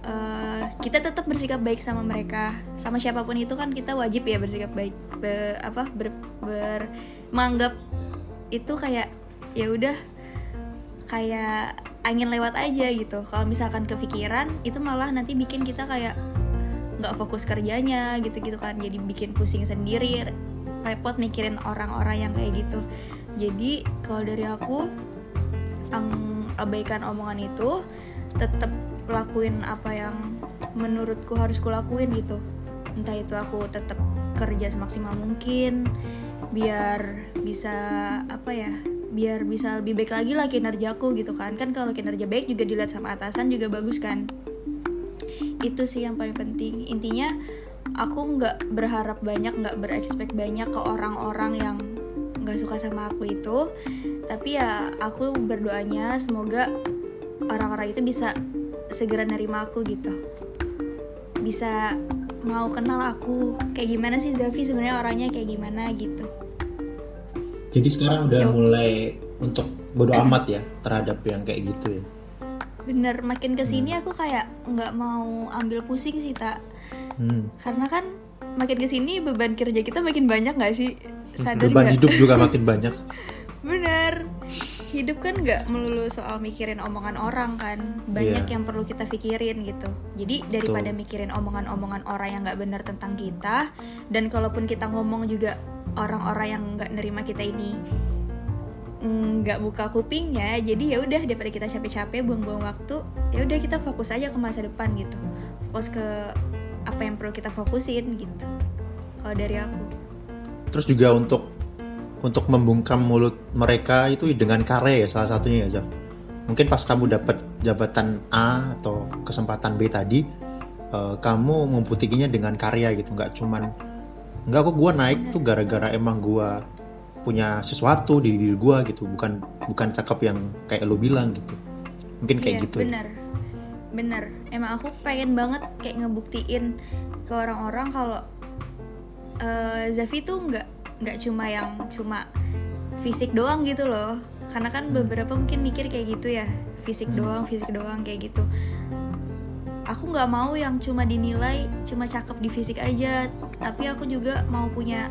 eh, kita tetap bersikap baik sama mereka. Sama siapa pun itu kan kita wajib ya bersikap baik be- apa ber, ber- menganggap itu kayak ya udah kayak angin lewat aja gitu. Kalau misalkan kepikiran itu malah nanti bikin kita kayak nggak fokus kerjanya gitu-gitu kan. Jadi bikin pusing sendiri repot mikirin orang-orang yang kayak gitu. Jadi kalau dari aku ang- abaikan omongan itu tetap lakuin apa yang menurutku harus kulakuin gitu. Entah itu aku tetap kerja semaksimal mungkin biar bisa apa ya biar bisa lebih baik lagi lah kinerjaku gitu kan. Kan kalau kinerja baik juga dilihat sama atasan juga bagus kan. Itu sih yang paling penting. Intinya aku nggak berharap banyak nggak berekspek banyak ke orang-orang yang nggak suka sama aku itu. Tapi ya aku berdoanya semoga orang-orang itu bisa segera nerima aku gitu bisa mau kenal aku kayak gimana sih Zafi sebenarnya orangnya kayak gimana gitu Jadi sekarang udah Yuk. mulai untuk bodo amat ya terhadap yang kayak gitu ya. bener makin ke sini aku kayak nggak mau ambil pusing sih tak Hmm. karena kan makin ke sini beban kerja kita makin banyak nggak sih sadar Beban nggak? hidup juga makin banyak. bener hidup kan nggak melulu soal mikirin omongan orang kan. Banyak Iya. yang perlu kita pikirin gitu. Jadi daripada mikirin omongan-omongan orang yang nggak benar tentang kita dan kalaupun kita ngomong juga orang-orang yang nggak nerima kita ini mm, nggak buka kupingnya jadi ya udah daripada kita capek-capek buang-buang waktu ya udah kita fokus aja ke masa depan gitu. Fokus ke apa yang perlu kita fokusin gitu. Kalau dari aku. Terus juga untuk untuk membungkam mulut mereka itu dengan karya ya salah satunya ya Zaf. Mungkin pas kamu dapat jabatan A atau kesempatan B tadi, eh, kamu membuktikannya dengan karya gitu, nggak cuman nggak kok gua naik tuh gara-gara emang gua punya sesuatu di diri gua gitu, bukan bukan cakep yang kayak lo bilang gitu. Mungkin kayak Iya, gitu. ya. bener bener emang aku pengen banget kayak ngebuktiin ke orang-orang kalau eh Zafi tuh nggak nggak cuma yang cuma fisik doang gitu loh. Karena kan beberapa mungkin mikir kayak gitu ya fisik Hmm. doang fisik doang kayak gitu. Aku nggak mau yang cuma dinilai cuma cakep di fisik aja. Tapi aku juga mau punya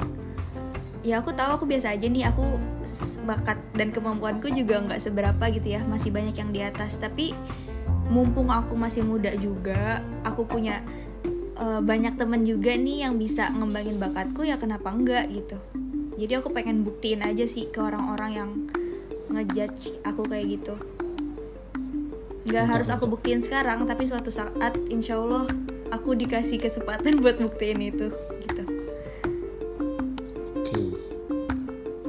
ya aku tahu aku biasa aja nih aku bakat dan kemampuanku juga nggak seberapa gitu ya masih banyak yang di atas. Tapi mumpung aku masih muda juga aku punya eh, banyak temen juga nih yang bisa ngembangin bakatku ya kenapa enggak gitu. Jadi aku pengen buktiin aja sih ke orang-orang yang ngejudge aku kayak gitu. Nggak Mantap, harus aku buktiin sekarang tapi suatu saat insya Allah aku dikasih kesempatan buat buktiin itu gitu. Oke.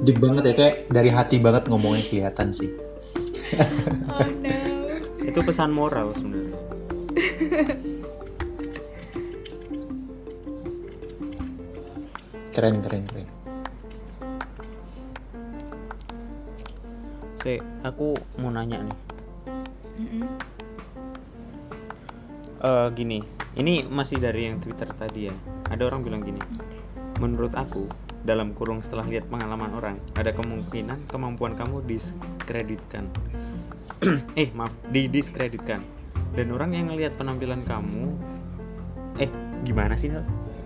Deep banget ya kayak dari hati banget ngomongnya kelihatan sih. oh no. Itu pesan moral sebenarnya Keren keren keren. Sih, aku mau nanya nih. Mm-mm. Eh, gini ini masih dari yang Twitter tadi ya. Ada orang bilang gini menurut aku dalam kurung setelah lihat pengalaman orang ada kemungkinan kemampuan kamu diskreditkan. Eh maaf didiskreditkan dan orang yang ngelihat penampilan kamu eh gimana sih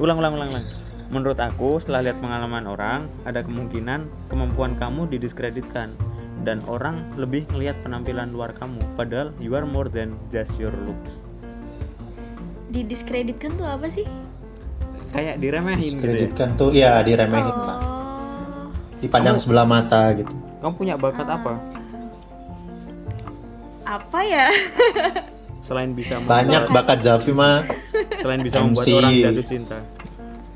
ulang ulang ulang ulang menurut aku setelah lihat pengalaman orang ada kemungkinan kemampuan kamu didiskreditkan dan orang lebih ngelihat penampilan luar kamu padahal you are more than just your looks didiskreditkan tuh apa sih kayak diremehin gitu ya. Diskreditkan tuh ya diremehin lah. oh Dipandang Kamu- sebelah mata gitu. Kamu punya bakat apa? apa ya Selain bisa Banyak membuat, bakat Zafi mah selain bisa membuat MC. orang jatuh cinta.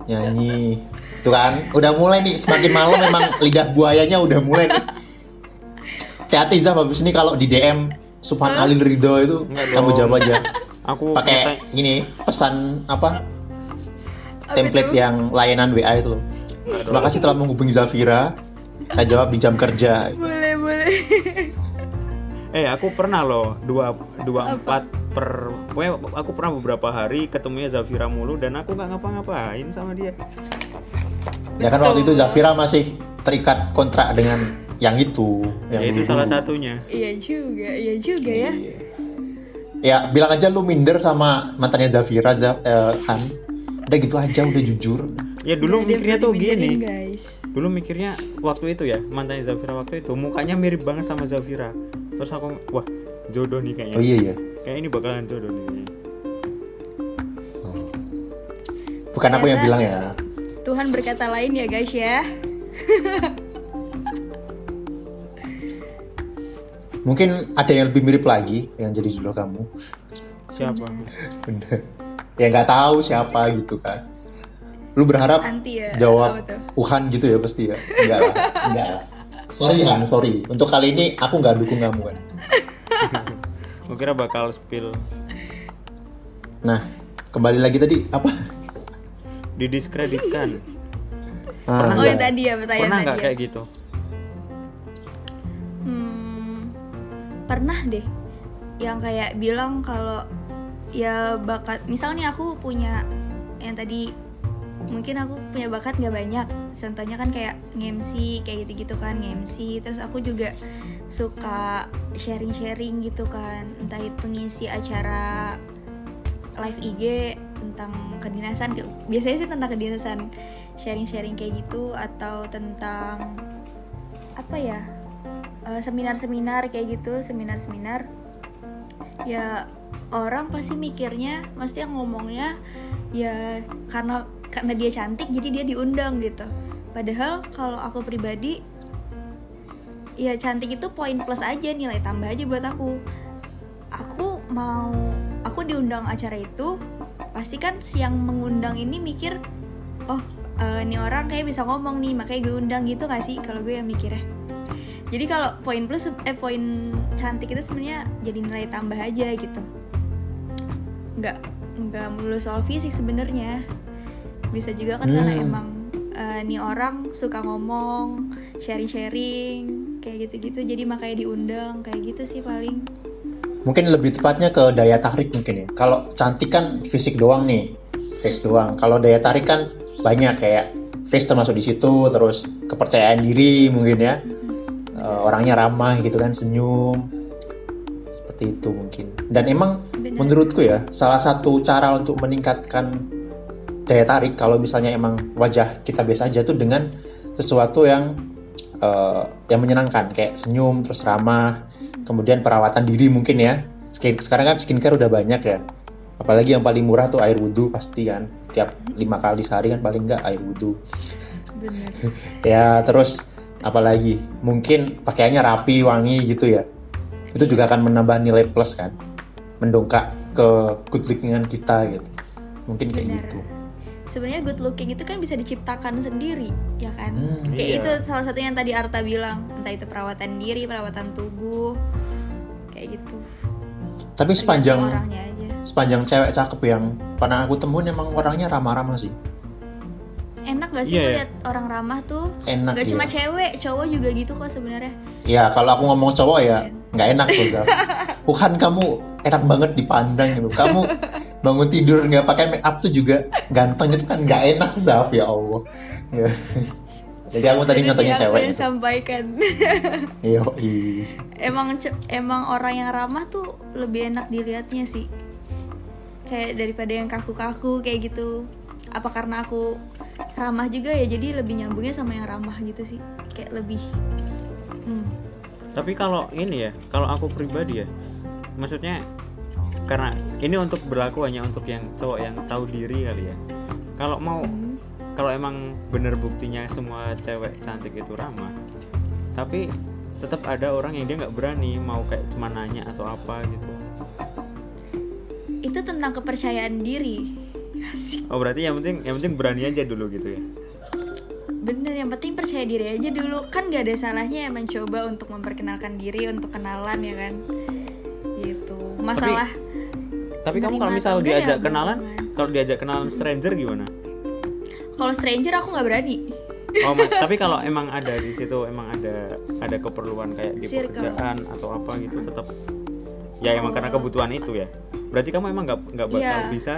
Nyanyi. Tuh kan, udah mulai nih semakin malam memang lidah buayanya udah mulai nih. Hati-hati Zaf habis ini kalau di DM Subhan Alil Ridho itu Enggak kamu jawab aja. Aku Pakai ini pesan apa? Template yang layanan WA itu loh. Terima kasih telah menghubungi Zafira. Saya jawab di jam kerja. boleh boleh eh aku pernah loh dua dua empat per pokoknya aku pernah beberapa hari ketemunya Zafira mulu dan aku nggak ngapa-ngapain sama dia. Ya kan waktu itu Zafira masih terikat kontrak dengan yang itu, yang ya itu dulu. salah satunya. iya juga iya juga ya Iya. Ya bilang aja lu minder sama mantannya Zafira, Zaf, eh, Han. Udah gitu aja, udah jujur. Ya dulu ada mikirnya tuh gini. guys Dulu mikirnya waktu itu ya mantannya Zafira waktu itu mukanya mirip banget sama Zafira. Terus aku wah jodoh nih kayaknya. Oh iya ya. Kayak ini bakalan jodoh nih. kayaknya. Bukan aku yang bilang ya. Tuhan berkata lain ya guys ya Mungkin ada yang lebih mirip lagi yang jadi jodoh kamu. Siapa? Bener. Ya nggak tahu siapa gitu kan. Lu berharap anti ya jawab apa tuh? Wuhan gitu ya pasti ya? Enggak lah, enggak lah. Sorry Han, sorry. Untuk kali ini aku nggak dukung kamu kan. Gue kira bakal spill Nah, kembali lagi tadi apa? didiskreditkan. Ah, oh iya. yang tadi ya pertanyaan Pernah tadi nggak ya. kayak gitu? Hmm, pernah deh yang kayak bilang kalau ya bakat misalnya aku punya yang tadi mungkin aku punya bakat nggak banyak contohnya kan kayak nge-MC kayak gitu-gitu kan nge-MC terus aku juga suka sharing-sharing gitu kan. Entah itu ngisi acara live IG tentang kedinasan biasanya sih tentang kedinasan sharing-sharing kayak gitu atau tentang apa ya? Eh, seminar-seminar kayak gitu seminar-seminar. Ya orang pasti mikirnya pasti yang ngomongnya ya karena karena dia cantik jadi dia diundang gitu. Padahal kalau aku pribadi ya cantik itu poin plus aja nilai tambah aja buat aku. Aku mau aku diundang acara itu pasti kan si yang mengundang ini mikir oh eh, ini orang kayak bisa ngomong nih makanya gue undang gitu gak sih? Kalau gue yang mikirnya. Jadi kalau poin plus eh poin cantik itu sebenarnya jadi nilai tambah aja gitu. Nggak nggak melulu soal fisik sebenarnya. Bisa juga kan karena Hmm. emang eh, nih orang suka ngomong sharing-sharing kayak gitu-gitu jadi makanya diundang kayak gitu sih paling Mungkin lebih tepatnya ke daya tarik mungkin ya. Kalau cantik kan fisik doang nih, face doang. Kalau daya tarik kan banyak kayak face termasuk di situ, terus kepercayaan diri mungkin ya. Eh, orangnya ramah gitu kan, senyum. Seperti itu mungkin. Dan emang Benar. menurutku ya, salah satu cara untuk meningkatkan daya tarik kalau misalnya emang wajah kita biasa aja tuh dengan sesuatu yang eh, yang menyenangkan kayak senyum terus ramah kemudian perawatan diri mungkin ya. Skin, sekarang kan skincare udah banyak ya. Apalagi yang paling murah tuh air wudhu pasti kan. Tiap lima kali sehari kan paling nggak air wudhu. Bener. Ya terus apalagi? Mungkin pakaiannya rapi wangi gitu ya. Itu juga akan menambah nilai plus kan. Mendongkrak ke good lookingan kita gitu. Mungkin kayak Benar. gitu sebenarnya good looking itu kan bisa diciptakan sendiri ya kan? Hmm. kayak Iya. itu salah satunya yang tadi Arta bilang entah itu perawatan diri perawatan tubuh kayak gitu. Tapi Tergantung sepanjang orangnya aja. sepanjang cewek cakep yang pernah aku temuin emang orangnya ramah-ramah sih. Enak gak sih Iya, iya. ngeliat orang ramah tuh? Enak Gak ya cuma cewek cowok juga gitu kok sebenarnya. Ya kalau aku ngomong cowok ya nggak enak tuh Zaf Tuhan kamu enak banget dipandang gitu kamu bangun tidur nggak pakai make up tuh juga ganteng itu kan nggak enak Zaf ya Allah ya. jadi aku tadi Itu nyontohnya cewek gitu. sampaikan ih. emang emang orang yang ramah tuh lebih enak dilihatnya sih kayak daripada yang kaku-kaku kayak gitu apa karena aku ramah juga ya jadi lebih nyambungnya sama yang ramah gitu sih kayak lebih. Tapi kalau ini ya kalau aku pribadi ya maksudnya karena ini untuk berlaku hanya untuk yang cowok yang tahu diri kali ya kalau mau Hmm. kalau emang bener buktinya semua cewek cantik itu ramah tapi tetap ada orang yang dia nggak berani mau kayak cuma nanya atau apa gitu itu tentang kepercayaan diri Asik. oh berarti yang penting yang penting berani aja dulu gitu ya bener yang penting percaya diri aja dulu kan gak ada salahnya ya mencoba untuk memperkenalkan diri untuk kenalan ya kan gitu masalah tapi kamu Menerima kalau misal diajak ya kenalan kalau diajak kenalan stranger gimana kalau stranger aku nggak berani Oh, tapi kalau emang ada di situ emang ada ada keperluan kayak di Circle. pekerjaan atau apa gitu tetap ya emang karena Oh. kebutuhan itu ya. Berarti kamu emang nggak nggak bakal Iya. bisa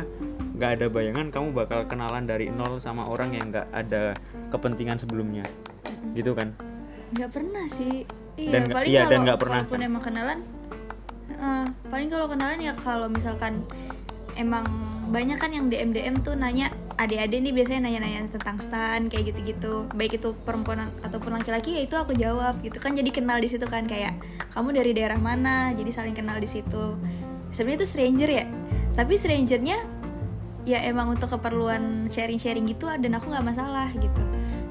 nggak ada bayangan kamu bakal kenalan dari nol sama orang yang nggak ada kepentingan sebelumnya, gitu kan? nggak pernah sih. Iya Dan paling iya, kalau dan pernah. kalaupun emang kenalan eh, paling kalau kenalan ya kalau misalkan emang banyak kan yang DM DM tuh nanya adik-adik nih biasanya nanya-nanya tentang stan kayak gitu-gitu. Baik itu perempuan ataupun laki-laki ya itu aku jawab gitu kan. Jadi kenal di situ kan kayak kamu dari daerah mana jadi saling kenal di situ. Sebenarnya itu stranger ya. Tapi strangernya ya emang untuk keperluan sharing-sharing gitu dan aku nggak masalah gitu.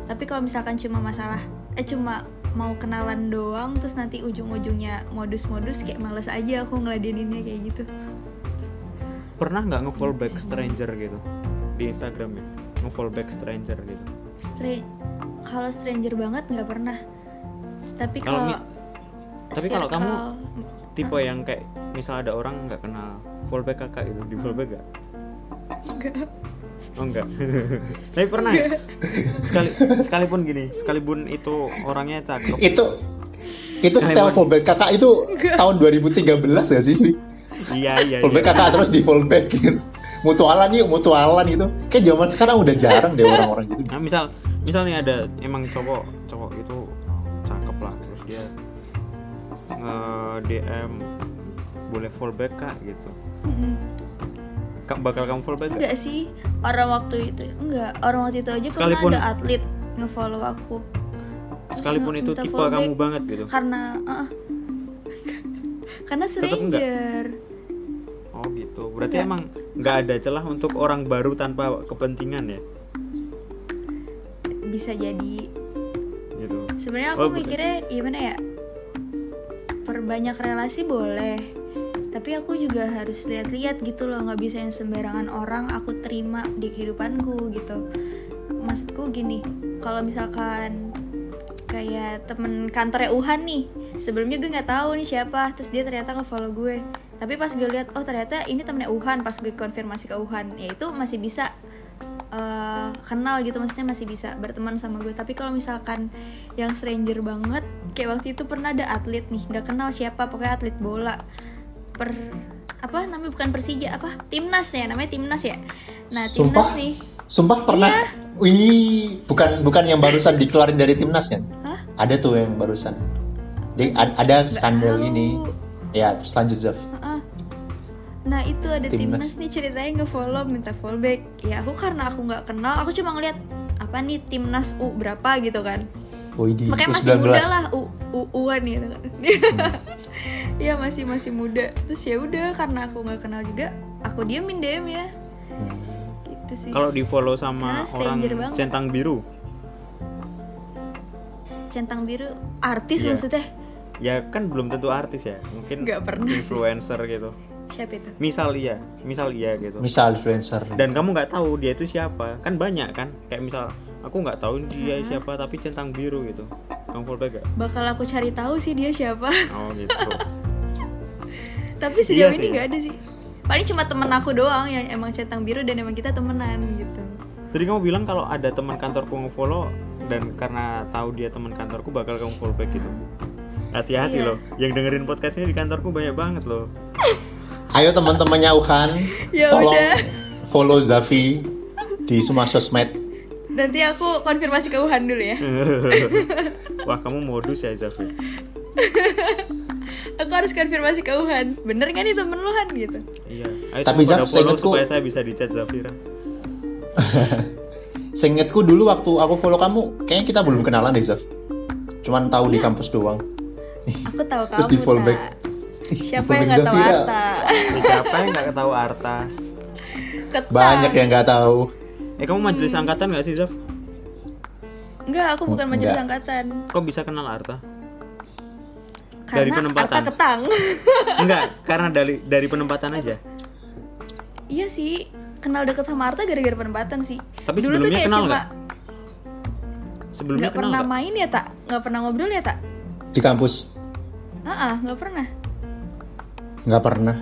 Tapi kalau misalkan cuma masalah eh cuma mau kenalan doang terus nanti ujung-ujungnya modus-modus kayak males aja aku ngeladeninnya kayak gitu. Pernah nggak nge-follow back stranger gitu? Di Instagram ya? Nge-follow back stranger gitu. Stra kalau stranger banget nggak pernah. Tapi Kalau tapi kalau kamu tipe yang kayak misal ada orang nggak kenal follow back kakak gitu di follow back gak? Oh enggak. Tapi pernah ya? Sekali sekalipun gini, sekalipun itu orangnya cakep. itu itu Sekali style fallback kakak itu tahun 2013 gak sih Iya iya. fallback iya. kakak terus di fallback gitu mutualan yuk mutualan gitu kayak zaman sekarang udah jarang deh orang-orang gitu Nah, misal misal nih ada emang cowok cowok itu cakep lah terus dia nge DM boleh fallback kak gitu. Mm-mm. Ka- bakal kamu fallback gak? enggak sih orang waktu itu enggak orang waktu itu aja Sekalipun- pernah ada atlet ngefollow aku Terus Sekalipun itu tipe follow kamu back. banget gitu. karena ah. karena stranger Oh gitu. Berarti Enggak. emang nggak ada celah untuk orang baru tanpa kepentingan ya? bisa jadi Gitu. sebenarnya aku Oh, betul. mikirnya gimana ya perbanyak relasi boleh tapi aku juga harus lihat-lihat gitu loh nggak bisa yang sembarangan orang aku terima di kehidupanku gitu. Maksudku gini kalau misalkan kayak temen kantornya Uhan nih sebelumnya gue nggak tahu nih siapa terus dia ternyata nge-follow gue. Tapi pas gue lihat oh ternyata ini temennya Uhan pas gue konfirmasi ke Uhan ya itu masih bisa eh, kenal gitu maksudnya masih bisa berteman sama gue. Tapi kalau misalkan yang stranger banget kayak waktu itu pernah ada atlet nih nggak kenal siapa pokoknya atlet bola per apa namanya bukan Persija apa timnas ya namanya timnas ya nah timnas Sumpah? nih Sumpah pernah. Iya. Wih, bukan bukan yang barusan dikeluarin dari timnas kan? Hah? Ada tuh yang barusan. Dia, ada Nggak skandal ini. Ya, terus lanjut Zaf. Nah itu ada Timnas. timnas, nih ceritanya nge-follow minta follow back. Ya aku karena aku nggak kenal, aku cuma ngeliat apa nih timnas U berapa gitu kan. Di Makanya masih U19. muda lah U U Uan gitu kan. Hmm. Iya masih masih muda. Terus ya udah karena aku nggak kenal juga, aku diamin DM ya. Hmm. Gitu sih. Kalau di follow sama Karena orang banget. centang biru, centang biru artis Iya. maksudnya ya kan belum tentu artis ya, mungkin Nggak pernah sih. influencer gitu. siapa itu? Misal iya, misal iya gitu. Misal influencer. Dan kamu nggak tahu dia itu siapa, kan banyak kan? Kayak misal aku nggak tahu dia siapa tapi centang biru gitu. Kamu follow back gak? Bakal aku cari tahu sih dia siapa. Oh gitu. Tapi sejauh Iya ini nggak ada sih. Paling cuma temen aku doang yang emang centang biru dan emang kita temenan gitu. Jadi kamu bilang kalau ada teman kantorku nge-follow dan karena tahu dia teman kantorku bakal kamu follow back gitu. Hati-hati Iya. loh, yang dengerin podcast ini di kantorku banyak banget loh. Ayo teman-temannya Uhan, Ya tolong udah. follow Zafi di semua sosmed. Nanti aku konfirmasi ke Wuhan dulu ya. Wah kamu modus ya Zafi. Aku harus konfirmasi ke Wuhan. Bener kan nih temen lu Han gitu? Iya. Ayo Tapi, Zaf, seingatku- supaya saya bisa dicat Zafira. Seingetku dulu waktu aku follow kamu, kayaknya kita belum kenalan deh Zaf. Cuman tahu Iya. di kampus doang. Aku tahu Terus kamu di follow back. Siapa yang nggak tahu. Arta? Siapa yang nggak tahu Arta? Ketang. Banyak yang nggak tahu. Eh kamu majelis angkatan nggak sih Zaf? Enggak, aku bukan majelis Enggak. angkatan. Kok bisa kenal Arta? Dari Karena penempatan. Arta ketang. Enggak, karena dari dari penempatan aja. iya sih, kenal deket sama Arta gara-gara penempatan sih. Tapi Dulu tuh kayak kenal cuma nggak? Sebelumnya nggak kenal pernah nggak? main ya tak, nggak pernah ngobrol ya tak. Di kampus Ah, ah, nggak pernah. nggak pernah.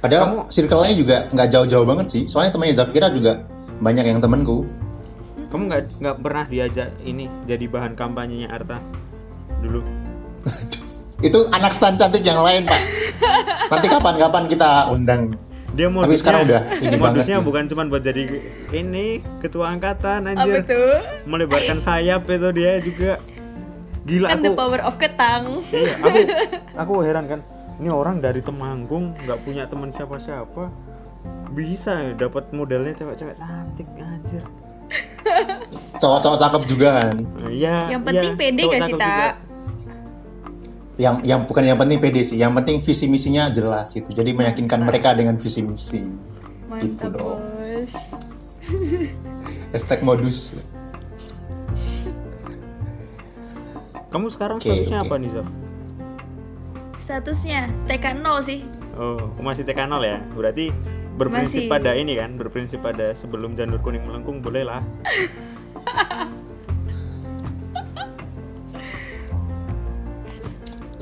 Padahal Kamu- circle-nya juga nggak jauh-jauh banget sih. Soalnya temannya Zafira juga banyak yang temanku. Kamu nggak nggak pernah diajak ini jadi bahan kampanyenya Arta dulu? Itu anak stan cantik yang lain pak. Nanti kapan-kapan kita undang. Dia modusnya, Tapi sekarang udah ini modusnya banget. bukan cuma buat jadi ini ketua angkatan Apa anjir. tuh? Melebarkan sayap itu dia juga. Gila Kan aku. the power of ketang. Iya, aku aku heran kan. Ini orang dari Temanggung nggak punya teman siapa-siapa. Bisa ya dapat modelnya cewek-cewek cantik anjir. Cowok-cowok cakep juga kan. Nah, Iya. Yang penting iya, pede gak sih tak? Yang yang bukan yang penting pede sih. Yang penting visi misinya jelas gitu. Jadi meyakinkan mereka dengan visi misi. Gitu Mantap dong. bos. Hashtag modus. Kamu sekarang Oke, statusnya oke. apa nih, Zaf? Statusnya TK 0 sih. Oh, masih TK 0 ya? Berarti berprinsip Masih. pada ini kan, berprinsip pada sebelum janur kuning melengkung boleh lah.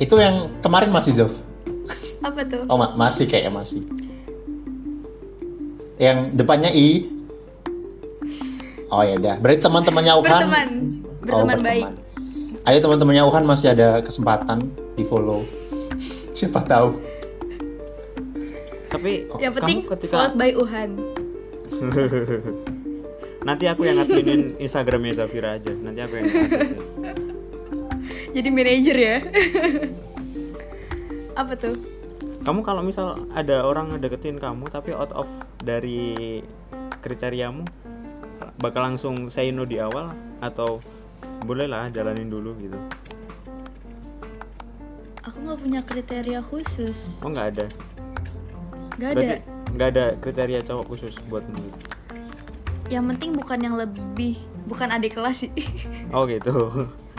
Itu yang kemarin masih Zof. Apa tuh? Oh ma- masih kayaknya masih. Yang depannya I. Oh ya udah. Berarti teman-temannya Uhan. Berteman. Oh, Berteman baik. Ayo teman-temannya Uhan masih ada kesempatan di follow. Siapa tahu. Tapi Yang penting kamu ketika followed by Uhan. nanti aku yang ngadminin Instagramnya Zafira aja. Nanti aku yang. Jadi manajer ya. Apa tuh? Kamu kalau misal ada orang ngedeketin kamu tapi out of dari kriteriamu bakal langsung say no di awal atau boleh lah jalanin dulu gitu. Aku nggak punya kriteria khusus. Oh nggak ada. Gak ada. Nggak ada kriteria cowok khusus buatmu. gitu? Yang penting bukan yang lebih, bukan adik kelas sih. Oh gitu.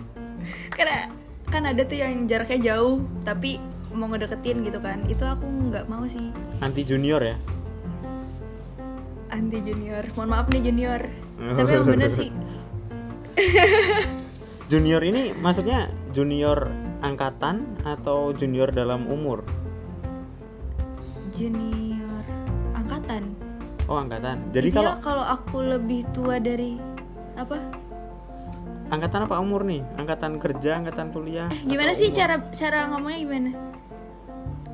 Karena kan ada tuh yang jaraknya jauh, tapi mau ngedeketin gitu kan itu aku nggak mau sih anti junior ya anti junior mohon maaf nih junior tapi yang bener sih junior ini maksudnya junior angkatan atau junior dalam umur junior angkatan. Oh angkatan. Jadi Iya, kalau kalau aku lebih tua dari apa? Angkatan apa umur nih? Angkatan kerja angkatan kuliah? Gimana atau sih umur? cara cara ngomongnya gimana?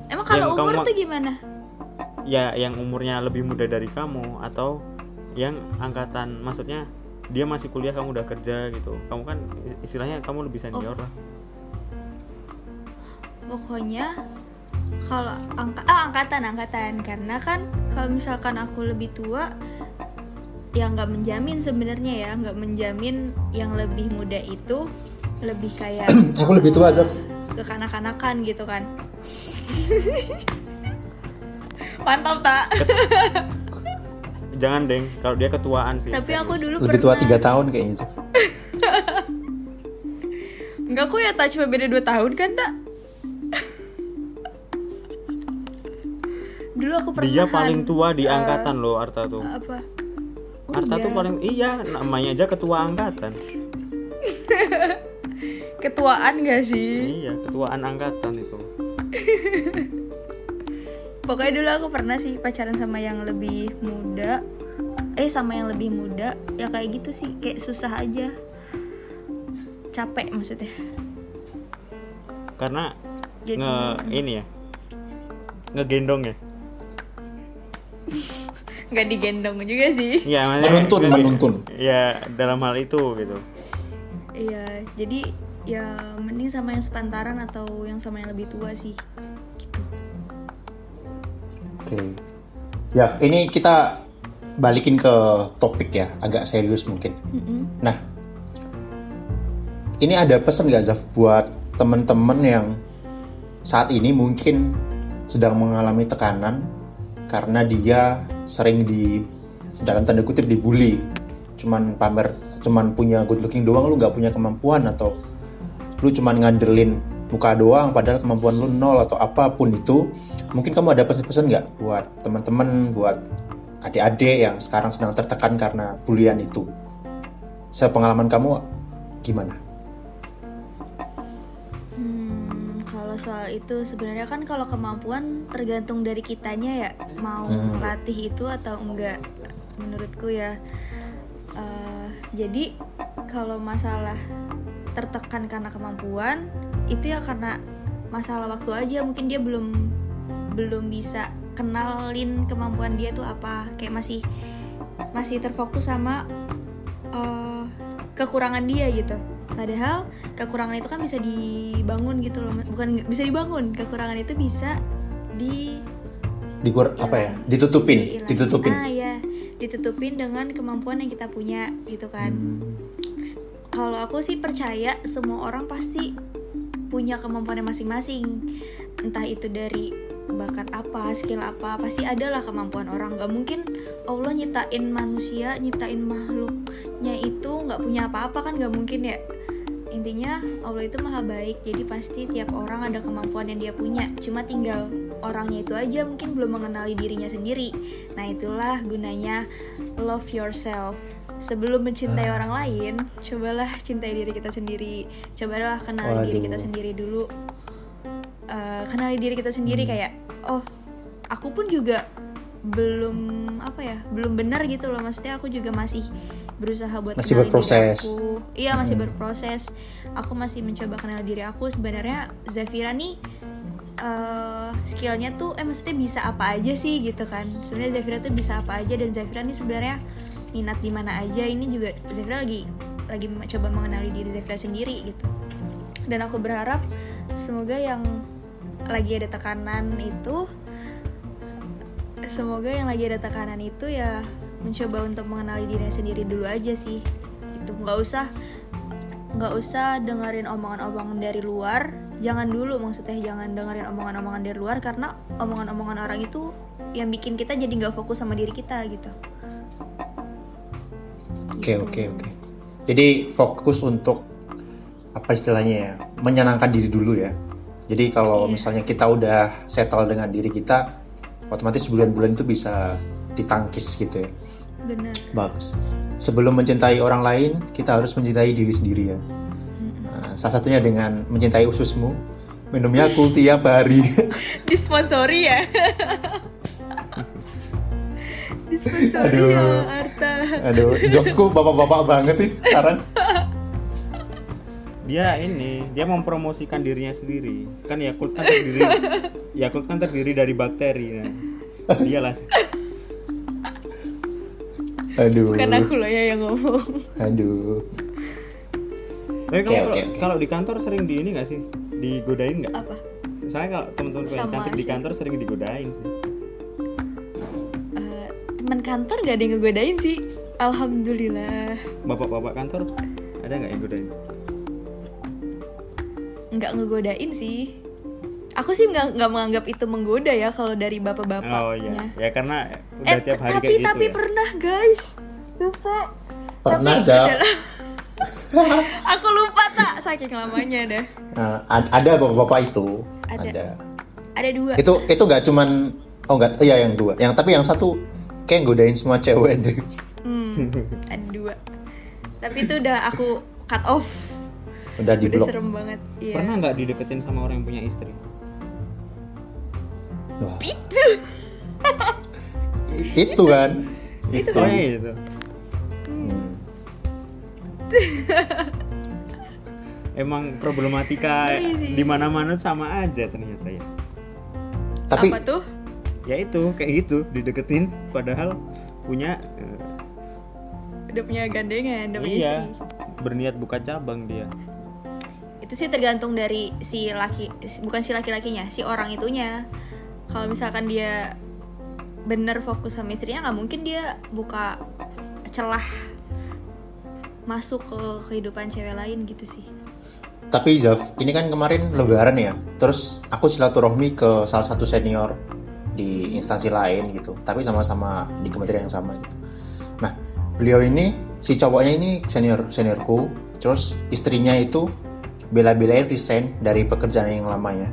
Emang kalau Yang umur kamu- tuh gimana? Ya yang umurnya lebih muda dari kamu atau yang angkatan maksudnya dia masih kuliah kamu udah kerja gitu. Kamu kan istilahnya kamu lebih senior Oh. lah. Pokoknya kalau angka ah, angkatan angkatan. Karena kan kalau misalkan aku lebih tua ya nggak menjamin sebenarnya ya. Nggak menjamin yang lebih muda itu lebih kayak Aku lebih tua, Zaf. kekanak-kanakan gitu kan. Mantap tak jangan deng. Kalau dia ketuaan sih. Tapi aku dulu Lebih tua pernah tiga tahun kayaknya. Enggak kok ya tak cuma beda 2 tahun kan tak dulu aku pernah dia paling tua di eh, angkatan loh Arta tuh. apa? Oh, Arta tuh iya. paling iya namanya aja ketua angkatan. Ketuaan gak sih? Iya ketuaan angkatan itu. Pokoknya dulu aku pernah sih pacaran sama yang lebih muda. Eh sama yang lebih muda. Ya kayak gitu sih kayak susah aja. Capek maksudnya. Karena Jadi- nge ini ya ngegendong ya nggak digendong juga sih Iya, maksudnya- Menuntun, menuntun. ya dalam hal itu gitu iya jadi ya mending sama yang sepantaran atau yang sama yang lebih tua sih gitu Oke. Ya, ini kita balikin ke topik ya, agak serius mungkin. Mm-mm. Nah, ini ada pesan nggak Zaf buat teman-teman yang saat ini mungkin sedang mengalami tekanan karena dia sering di dalam tanda kutip dibully, cuman pamer, cuman punya good looking doang, lu nggak punya kemampuan atau lu cuman ngandelin muka doang, padahal kemampuan lu nol atau apa pun itu, mungkin kamu ada pesan-pesan nggak buat teman-teman, buat adik-adik yang sekarang sedang tertekan karena bulian itu? Sepengalaman kamu gimana? Soal itu sebenarnya kan kalau kemampuan tergantung dari kitanya ya mau Hmm. latih itu atau enggak menurutku ya. Eh, jadi kalau masalah tertekan karena kemampuan itu ya karena masalah waktu aja mungkin dia belum belum bisa kenalin kemampuan dia tuh apa kayak masih masih terfokus sama eh, kekurangan dia gitu padahal kekurangan itu kan bisa dibangun gitu loh bukan bisa dibangun kekurangan itu bisa di Dikur apa ya? Ditutupin, diilangin. ditutupin. ah ya ditutupin dengan kemampuan yang kita punya gitu kan Hmm. kalau aku sih percaya semua orang pasti punya kemampuannya masing-masing entah itu dari bakat apa skill apa pasti adalah kemampuan orang. Nggak mungkin Allah nyiptain manusia nyiptain makhluknya itu nggak punya apa-apa kan nggak mungkin ya. Intinya Allah itu maha baik jadi pasti tiap orang ada kemampuan yang dia punya. Cuma tinggal orangnya itu aja mungkin belum mengenali dirinya sendiri. Nah itulah gunanya love yourself. Sebelum mencintai orang lain cobalah cintai diri kita sendiri. Cobalah kenali diri kita Waduh. sendiri dulu Eh, kenali diri kita sendiri Hmm. kayak oh aku pun juga belum apa ya belum benar gitu loh. Maksudnya aku juga masih berusaha buat Masih kenali berproses. diri aku. Iya masih Hmm. berproses. Aku masih mencoba kenal diri aku. Sebenarnya Zafira nih eh, skillnya tuh eh maksudnya bisa apa aja sih gitu kan. Sebenarnya Zafira tuh bisa apa aja dan Zafira nih sebenarnya minat di mana aja. Ini juga Zafira lagi lagi coba mengenali diri Zafira sendiri gitu. Dan aku berharap semoga yang lagi ada tekanan itu semoga yang lagi ada tekanan itu ya mencoba untuk mengenali dirinya sendiri dulu aja sih itu nggak usah nggak usah dengerin omongan-omongan dari luar jangan dulu maksudnya jangan dengerin omongan-omongan dari luar karena omongan-omongan orang itu yang bikin kita jadi nggak fokus sama diri kita gitu Oke Gitu. oke oke. Jadi fokus untuk apa istilahnya ya? Menyenangkan diri dulu ya. Jadi kalau Iya. misalnya kita udah settle dengan diri kita, otomatis bulan-bulan itu bisa ditangkis gitu ya. bener Bagus. Sebelum mencintai orang lain, kita harus mencintai diri sendiri ya. Mm-mm. Nah, salah satunya dengan mencintai ususmu. Minumnya aku tiap hari. disponsori ya disponsori ya Aduh. Arta Aduh, jokesku bapak-bapak banget nih sekarang. dia ini dia mempromosikan dirinya sendiri. Kan Yakult kan terdiri Yakult kan terdiri dari bakteri nah. dialah Aduh. bukan aku loh ya yang ngomong. Aduh. tapi kalau oke, oke. kalau di kantor sering di ini nggak sih? Digodain nggak? Apa? Saya kalau teman-teman yang cantik di kantor sering digodain sih. Eh, teman kantor gak ada yang ngegodain sih. Alhamdulillah. Bapak-bapak kantor ada nggak yang godain nggak ngegodain sih aku sih nggak nggak menganggap itu menggoda ya kalau dari bapak-bapaknya oh iya ya karena udah eh tiap hari tapi kayak gitu tapi ya pernah guys lupa Pernah, Tapi aku lupa tak saking lamanya dah Nah, ad- ada bapak-bapak itu. Ada. Ada. ada dua Itu itu nggak cuman oh nggak, oh iya yang dua. Yang tapi yang satu kayak godain semua cewek deh. Hmm, ada dua. Tapi itu udah aku cut off. Udah di Udah blok. serem banget. Iya. pernah nggak dideketin sama orang yang punya istri Wah. I- itu kan. Itu oh kan. iya itu Hmm. emang problematika di mana-mana sama aja ternyata ya Tapi Apa tuh? ya itu kayak gitu dideketin padahal punya eh, Udah punya gandengan, udah punya iya istri. berniat buka cabang dia Itu sih tergantung dari si laki, bukan si laki-lakinya, si orang itunya. Kalau misalkan dia bener fokus sama istrinya, nggak mungkin dia buka celah masuk ke kehidupan cewek lain gitu sih. tapi Zaf, ini kan kemarin lebaran ya. Terus aku silaturahmi ke salah satu senior di instansi lain gitu. Tapi sama-sama di kementerian yang sama gitu. Nah, beliau ini si cowoknya ini senior seniorku. Terus istrinya itu bela-belain resign dari pekerjaan yang lamanya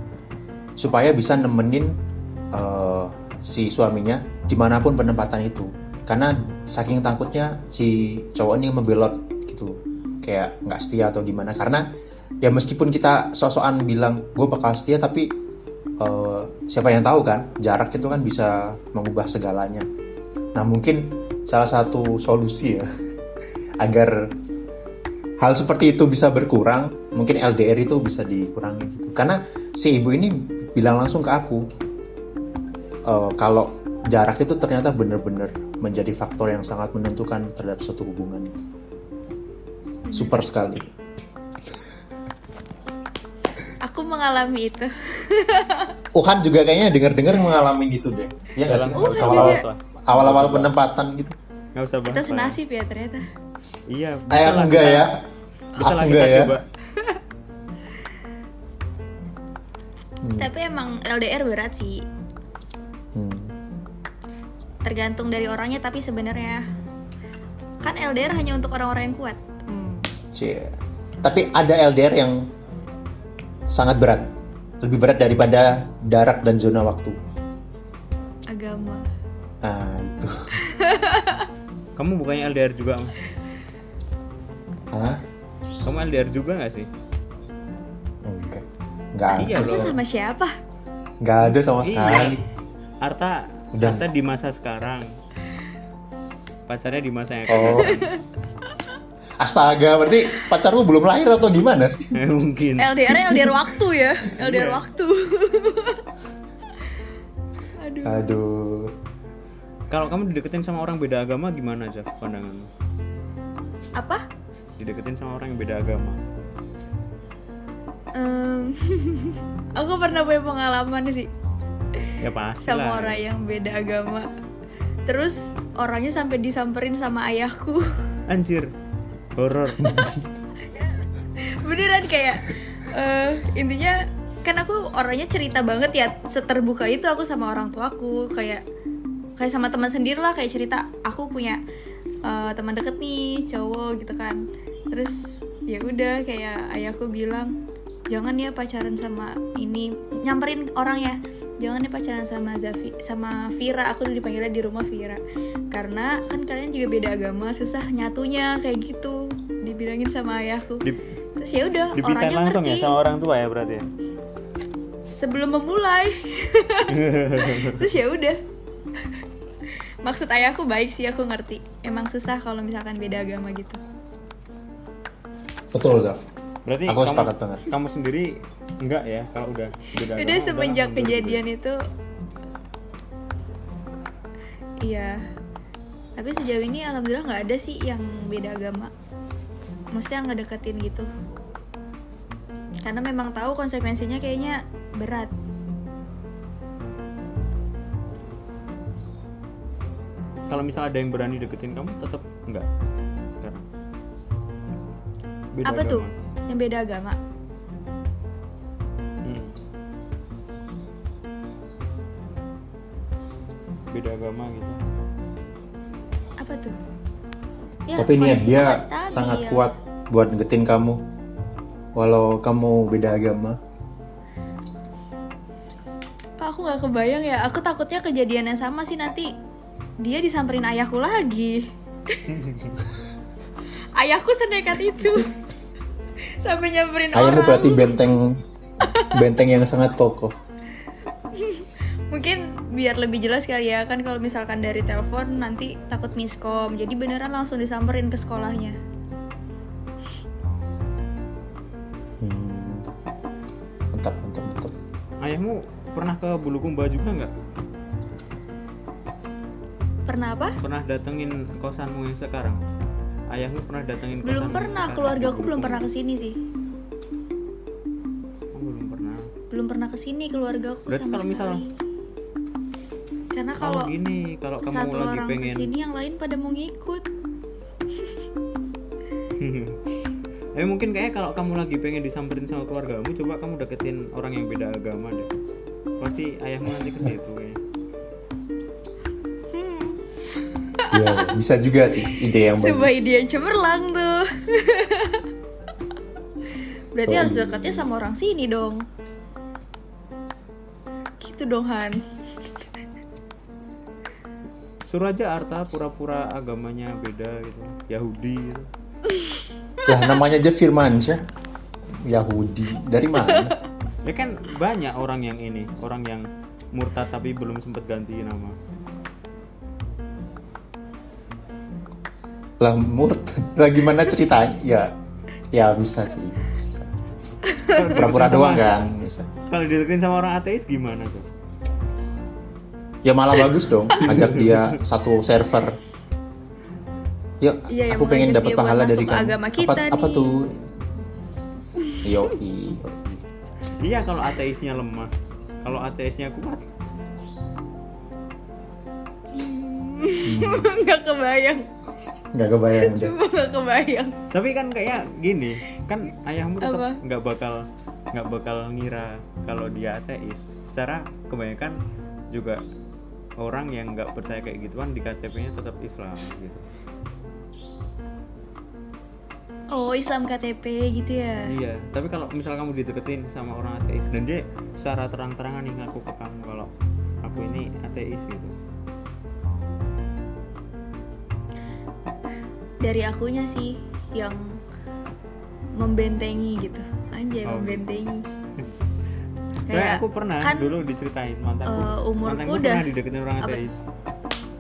supaya bisa nemenin eh, si suaminya di mana pun penempatan itu. Karena saking takutnya si cowok ini membelot gitu, kayak nggak setia atau gimana. Karena ya meskipun kita sosokan bilang gue bakal setia tapi eh, siapa yang tahu kan jarak itu kan bisa mengubah segalanya nah mungkin salah satu solusi ya agar hal seperti itu bisa berkurang mungkin LDR itu bisa dikurangi gitu karena si ibu ini bilang langsung ke aku eh, kalau jarak itu ternyata benar-benar menjadi faktor yang sangat menentukan terhadap suatu hubungan super sekali Aku mengalami itu. Uhan juga kayaknya dengar-dengar mengalami gitu deh. Iya nggak sih? Awal-awal penempatan gitu. nggak usah bahas Kita lah. senasib ya ternyata. iya Eh bisa lah enggak kita- ya. bisa lah enggak kita ya. coba Hmm. Tapi emang LDR berat sih. Hmm. tergantung dari orangnya tapi sebenarnya kan LDR hanya untuk orang-orang yang kuat Hmm. Cie. Tapi ada LDR yang sangat berat. Lebih berat daripada darat dan zona waktu. agama Nah, itu. kamu bukannya LDR juga mas Hah? kamu LDR juga nggak sih Ada. iya loh sama siapa Enggak ada sama Iya. sekali. Arta Udah. Arta di masa sekarang pacarnya di masa yang Oh. Astaga, berarti pacarmu belum lahir atau gimana sih? Eh, mungkin LDR LDR waktu ya LDR Iya. waktu aduh Aduh. kalau kamu dideketin sama orang beda agama gimana Zaf pandanganmu apa dideketin sama orang yang beda agama Em, aku pernah punya pengalaman sih. Ya pasti sama lah orang yang beda agama. Terus orangnya sampai disamperin sama ayahku. Anjir horor. Beneran kayak eh, intinya kan aku orangnya cerita banget ya seterbuka itu aku sama orang tuaku kayak kayak sama teman sendiri lah kayak cerita aku punya eh, teman deket nih cowok gitu kan. Terus ya udah kayak ayahku bilang jangan ya pacaran sama ini. Nyamperin orang ya. Jangan ya pacaran sama Zafi sama Vira. Aku udah dipanggilnya di rumah Vira. Karena kan kalian juga beda agama susah nyatunya kayak gitu. Dibilangin sama ayahku. Di- terus ya udah orangnya langsung ngerti. ya sama orang tua ya berarti ya? sebelum memulai. Terus ya udah. Maksud ayahku baik sih aku ngerti. Emang susah kalau misalkan beda agama gitu. Betul, Zaf. Berarti Aku kamu, sepakat banget. kamu sendiri enggak ya kalau udah beda agama, udah semenjak mundur gitu ya? kejadian itu. Iya. Tapi sejauh ini alhamdulillah nggak ada sih yang beda agama. Maksudnya nggak deketin gitu. Karena memang tahu konsekuensinya kayaknya berat. Kalau misalnya ada yang berani deketin kamu tetap enggak sekarang? Beda apa tuh? agama. Yang beda agama Hmm. beda agama gitu apa tuh Ya, Tapi niat dia stabil. sangat kuat buat deketin kamu. Walau kamu beda agama. Pak, aku nggak kebayang ya. Aku takutnya kejadian yang sama sih nanti dia disamperin ayahku lagi. ayahku senekat itu. Sampai nyamperin Ayahmu orang. berarti benteng benteng yang sangat kokoh. Mungkin biar lebih jelas kali ya kan kalau misalkan dari telepon nanti takut miskom. Jadi beneran langsung disamperin ke sekolahnya. Hmm. Mantap, mantap, mantap. ayahmu pernah ke Bulukumba juga nggak Pernah apa? pernah datengin kosanmu yang sekarang ayahmu pernah datengin kosanmu Belum pernah. Keluarga aku belum pernah ke sini sih. Oh, belum pernah Belum pernah ke sini keluarga aku Berarti sama kalau misal- sekali. Karena kalau kalau gini kalau kamu satu lagi orang pengen ke sini yang lain pada mau ngikut. Eh mungkin kayak kalau kamu lagi pengen disamperin sama keluargamu, coba kamu deketin orang yang beda agama deh. Pasti ayahmu nanti ke situ kayaknya. Iya, bisa juga sih ide yang Sebuah bagus. ide yang cemerlang tuh. Berarti Oh, harus iya. dekatnya sama orang sini dong. Gitu dong Han. Suruh aja Arta pura-pura agamanya beda gitu, Yahudi gitu. Lah namanya aja Firmansyah. Yahudi. Dari mana? Ya kan banyak orang yang ini, orang yang murtad tapi belum sempat ganti nama. Lah murt. Lah gimana ceritanya? Ya, ya bisa sih. Pura-pura doang kan. Bisa. Kalau dideketin sama orang ateis gimana sih? Ya malah bagus dong. Ajak dia satu server. Yuk, Iya, yang aku pengen dapat pahala dari kamu. agama apa, kita apa nih. tuh? Yoi. Iya kalau ateisnya lemah, kalau ateisnya kuat, Nggak kebayang. Nggak kebayang. Cuma nggak kebayang. tapi kan kayak gini kan ayahmu Apa? tetap nggak bakal nggak bakal ngira kalau dia ateis secara kebanyakan juga orang yang nggak percaya kayak gituan di KTP-nya tetap Islam gitu Oh Islam KTP gitu ya. iya tapi kalau misal kamu dideketin sama orang ateis dan dia secara terang-terangan nih ngaku ke kamu kalau aku ini ateis gitu Dari akunya sih yang membentengi gitu. Anjay Oh, membentengi. Soalnya aku pernah kan, dulu diceritain mantanku eh, umurku mantanku udah- pernah dideketin orang apa? ateis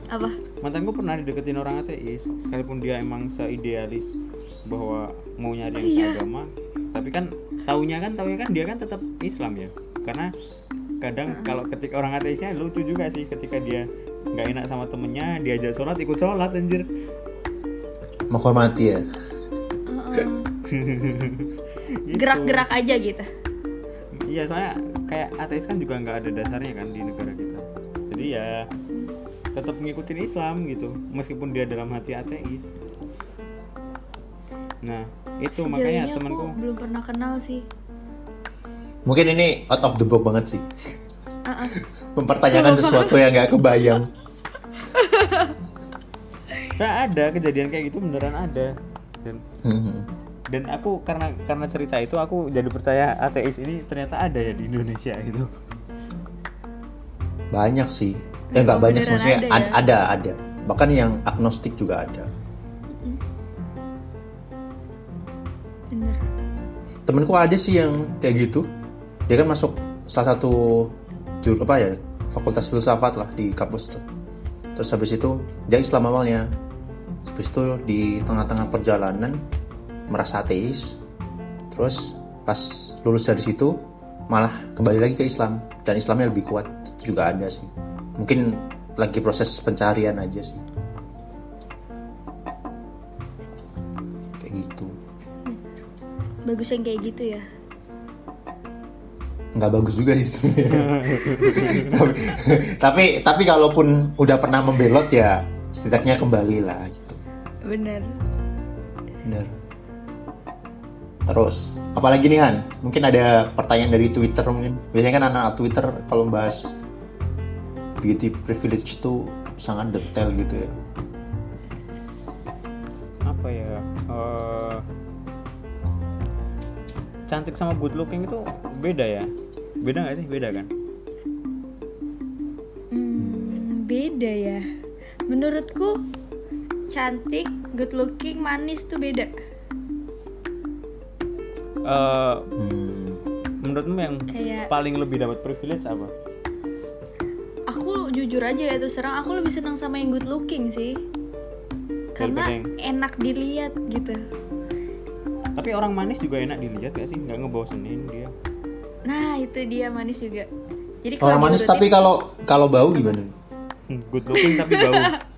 apa? mantanku pernah dideketin orang ateis sekalipun dia emang seidealis bahwa mau nyari yang Iya. seagama tapi kan taunya kan taunya kan dia kan tetap Islam ya karena kadang kalau ketika orang ateisnya lucu juga sih ketika dia nggak enak sama temennya diajak sholat ikut sholat anjir Menghormati ya. Gitu. Gerak-gerak aja gitu. iya soalnya kayak ateis kan juga nggak ada dasarnya kan di negara kita jadi ya tetap ngikutin Islam gitu meskipun dia dalam hati ateis nah itu Sejauh makanya ini aku temanku belum pernah kenal sih. Mungkin ini out of the box banget sih. Heeh. Mempertanyakan sesuatu yang nggak kebayang. Nah, ada kejadian kayak gitu beneran ada. Dan Hmm. dan aku karena karena cerita itu aku jadi percaya ateis ini ternyata ada ya di Indonesia gitu. Banyak sih. Ya nggak banyak maksudnya ada ada, ya? ada ada. Bahkan yang agnostik juga ada. Bener. Temenku ada sih yang kayak gitu. Dia kan masuk salah satu jur apa ya fakultas filsafat lah di kampus tuh. Terus habis itu dia Islam awalnya habis itu di tengah-tengah perjalanan merasa ateis. Terus pas lulus dari situ malah kembali lagi ke Islam. Dan Islamnya lebih kuat itu juga ada sih. Mungkin lagi proses pencarian aja sih. Kayak gitu. Bagus yang kayak gitu ya? Nggak bagus juga sih sebenarnya. tapi, tapi tapi kalaupun udah pernah membelot ya setidaknya kembali lah. Bener Bener. Terus apalagi nih Han? Mungkin ada pertanyaan dari Twitter mungkin. Biasanya kan anak Twitter kalau bahas beauty privilege itu sangat detail gitu ya. apa ya eh, cantik sama good looking itu beda ya beda nggak sih beda kan Hmm, beda ya. Menurutku cantik, good looking, manis tuh beda. Eh, Hmm. menurutmu yang Kayak paling lebih dapat privilege apa aku jujur aja ya terus terang aku lebih senang sama yang good looking sih. Karena Daripada enak dilihat gitu. tapi orang manis juga enak dilihat gak sih nggak ngebosenin dia Nah, itu dia manis juga. Jadi Orang manis tapi kalau kalau bau gimana? Hmm, good looking tapi bau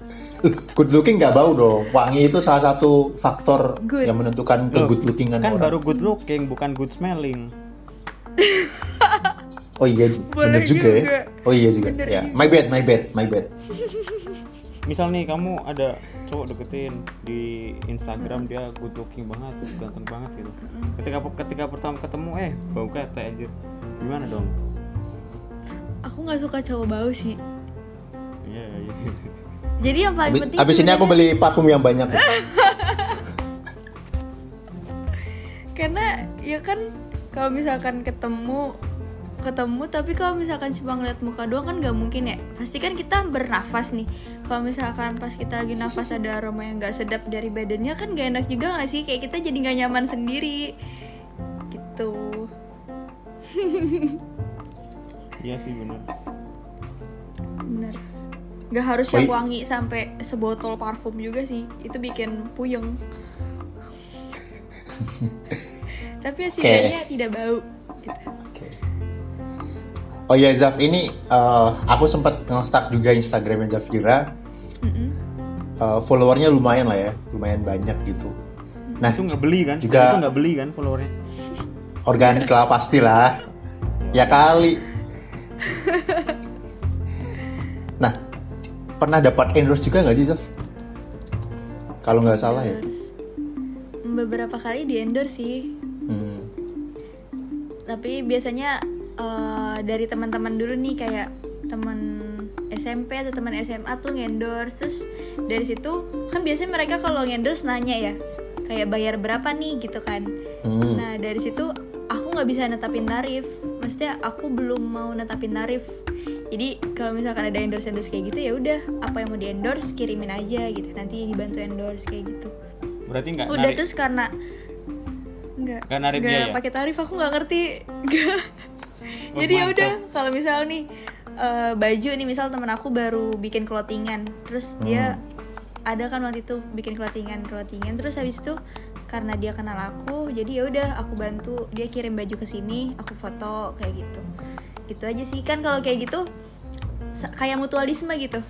Good looking nggak bau dong. Wangi itu salah satu faktor Good. yang menentukan ke Loh, good lookingan kan orang. baru good looking bukan good smelling Oh iya, bener juga, ya. juga. Oh iya juga. Bener ya, juga. my bad, my bad, my bad. misal nih kamu ada cowok deketin di Instagram dia good looking banget ganteng banget gitu ketika ketika pertama ketemu eh bau kete anjir gimana dong Aku nggak suka cowok bau sih. iya iya Jadi yang paling Abis, penting abis ini aku beli parfum yang banyak. karena ya kan kalau misalkan ketemu ketemu tapi kalau misalkan cuma ngeliat muka doang kan nggak mungkin ya. Pasti kan kita bernafas nih. Kalau misalkan pas kita lagi nafas ada aroma yang nggak sedap dari badannya kan gak enak juga nggak sih? Kayak kita jadi nggak nyaman sendiri. Gitu. Iya sih bener. Bener nggak harus yang wangi sampai sebotol parfum juga sih itu bikin puyeng tapi hasilnya tidak bau gitu Oke. Oh iya Zaf, ini eh, aku sempat nge-stalk juga Instagramnya Zafira. Mm-mm. Eh, followernya lumayan lah ya, lumayan banyak gitu. Nah, itu nggak beli kan juga- itu nggak beli kan followernya organik lah pastilah. Ya kali. Nah, pernah dapat endorse juga nggak sih Zaf? Kalau nggak salah ya. Beberapa kali di endorse sih Hmm. tapi biasanya eh, dari teman-teman dulu nih kayak teman SMP atau teman SMA tuh ngendorse terus dari situ kan biasanya mereka kalau ngendorse nanya ya kayak bayar berapa nih gitu kan Hmm. nah dari situ aku nggak bisa netapin tarif maksudnya aku belum mau netapin tarif jadi kalau misalkan ada endorse endorse kayak gitu ya udah apa yang mau di endorse kirimin aja gitu. Nanti dibantu endorse kayak gitu. Berarti nggak udah narik? terus karena nggak Nggak narik nggak biaya? pakai tarif aku nggak ngerti. Nggak. Oh, jadi ya udah kalau misal nih eh, baju nih misal temen aku baru bikin clothingan terus dia ada kan waktu itu bikin clothingan clothingan terus habis itu karena dia kenal aku jadi ya udah aku bantu dia kirim baju ke sini aku foto kayak gitu gitu aja sih. Kan kalau kayak gitu kayak mutualisme gitu.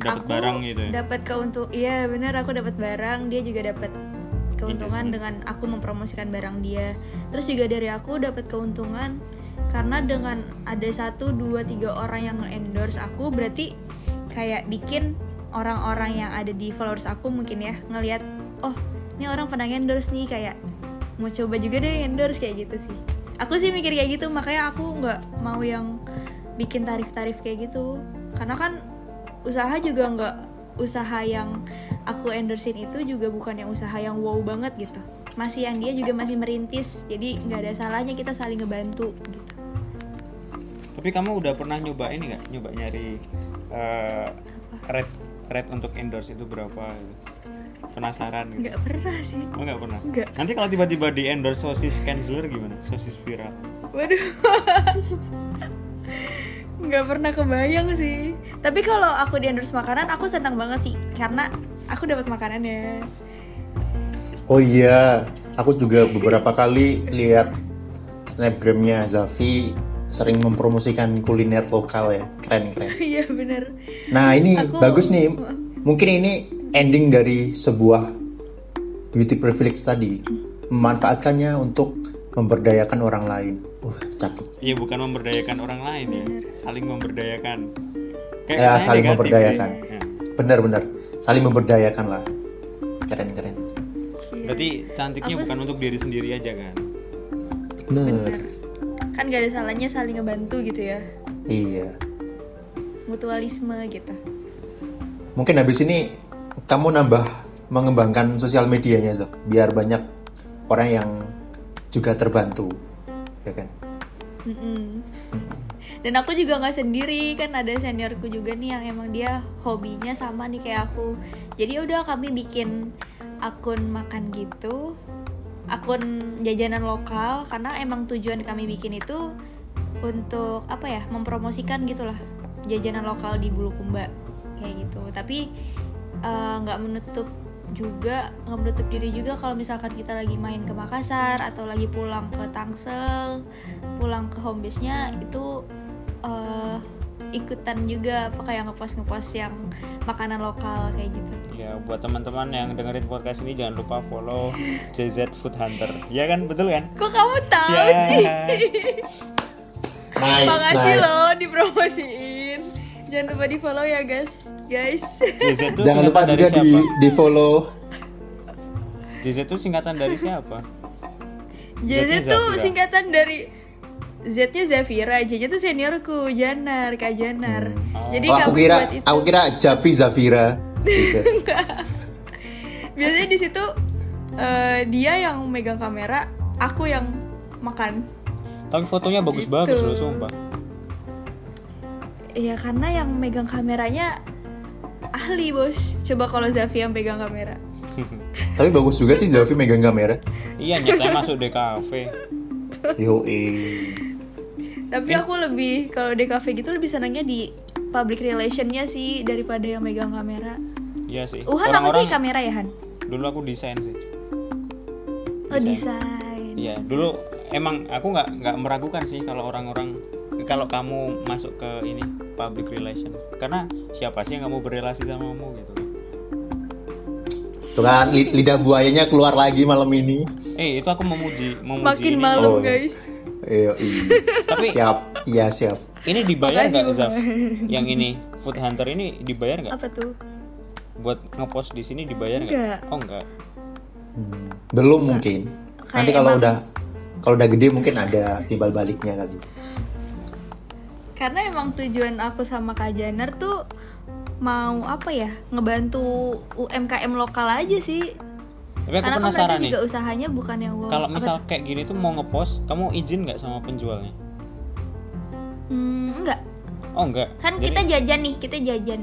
Dapat barang gitu ya? dapat keuntung iya benar aku dapat barang dia juga dapat keuntungan dengan aku mempromosikan barang dia. Terus juga dari aku dapat keuntungan karena dengan ada satu dua tiga orang yang endorse aku berarti kayak bikin orang-orang yang ada di followers aku mungkin ya ngelihat oh ini orang pernah endorse nih kayak mau coba juga deh endorse kayak gitu sih aku sih mikir kayak gitu makanya aku nggak mau yang bikin tarif-tarif kayak gitu karena kan usaha juga nggak usaha yang aku endorsein itu juga bukan yang usaha yang wow banget gitu masih yang dia juga masih merintis jadi nggak ada salahnya kita saling ngebantu gitu Tapi kamu udah pernah nyoba ini nggak? Nyoba nyari eh, rate rate untuk endorse itu berapa? gitu? Penasaran gitu? nggak pernah sih Oh nggak pernah. Nggak. Nanti kalau tiba-tiba di endorse sosis canceler gimana? Sosis viral. waduh nggak pernah kebayang sih tapi kalau aku di endorse makanan aku senang banget sih karena aku dapat makanannya Oh iya, aku juga beberapa kali lihat snapgramnya Zafi sering mempromosikan kuliner lokal ya, keren keren. iya bener Nah ini Aku- bagus nih, mungkin ini ending dari sebuah beauty privilege tadi, memanfaatkannya untuk memberdayakan orang lain. Wah cakep. Iya bukan memberdayakan orang lain ya, saling memberdayakan. Ya, kesannya saling memberdayakan. Ya. Benar-benar, saling memberdayakan lah. Keren keren. Iya. Berarti cantiknya Aku bukan untuk diri sendiri aja kan? Bener. bener kan gak ada salahnya saling ngebantu gitu ya Iya. mutualisme gitu Mungkin habis ini kamu nambah mengembangkan sosial medianya Zaf, biar banyak orang yang juga terbantu, ya kan? Mm-mm. Dan aku juga nggak sendiri kan ada seniorku juga nih yang emang dia hobinya sama nih kayak aku. Jadi udah kami bikin akun makan gitu, akun jajanan lokal karena emang tujuan kami bikin itu untuk apa ya mempromosikan gitulah jajanan lokal di Bulukumba kayak gitu. Tapi eh, nggak menutup juga nggak menutup diri juga kalau misalkan kita lagi main ke Makassar atau lagi pulang ke Tangsel pulang ke home base-nya itu eh, ikutan juga apa kayak ngepost ngepost yang makanan lokal kayak gitu Ya buat teman-teman yang dengerin podcast ini jangan lupa follow JZ Food Hunter. Ya kan betul kan? kok kamu tahu Ya. sih Nice, makasih nice. loh dipromosiin jangan lupa di follow ya guys guys JZ itu Jangan lupa singkatan dari juga di siapa? di follow. JZ itu singkatan dari siapa? JZ tuh Zafira. singkatan dari Z-nya Zafira, J-nya tuh seniorku, Janar, Kak Janar. Hmm. Jadi Oh, aku kira buat itu. aku kira Japi Zafira. Biasanya di situ eh, dia yang megang kamera, aku yang makan. Tapi fotonya bagus-bagus Gitu. loh sumpah. Iya karena yang megang kameranya ahli bos. Coba kalau Zafi yang pegang kamera. Tapi bagus juga sih Zafi megang kamera. iya nyatanya masuk DKV. Yo Tapi aku lebih kalau di cafe gitu lebih senangnya di public relationnya sih daripada yang megang kamera. Iya sih. Uhan apa sih kamera ya Han? Dulu aku desain sih. Oh desain. Iya, dulu emang aku nggak nggak meragukan sih kalau orang-orang kalau kamu masuk ke ini public relation karena siapa sih yang mau berrelasi sama kamu gitu Tuh kan li- lidah buayanya keluar lagi malam ini. eh itu aku memuji memuji Makin ini malam Oh, iya. guys. Yo tapi siap, iya siap. ini dibayar nggak. Zaf yang ini food hunter ini dibayar nggak Apa tuh? buat ngepost di sini dibayar nggak oh enggak Hmm, belum mungkin. Kayak Nanti kalau emang- udah kalau udah gede mungkin ada timbal baliknya kali. Karena emang tujuan aku sama Kak Janar tuh mau apa ya ngebantu UMKM lokal aja sih. tapi aku Karena kan penasaran mereka nih juga usahanya bukan yang wow. kalau misal tuh? kayak gini tuh mau ngepost kamu izin nggak sama penjualnya Hmm, enggak. oh enggak Kan Jadi- kita jajan nih, kita jajan.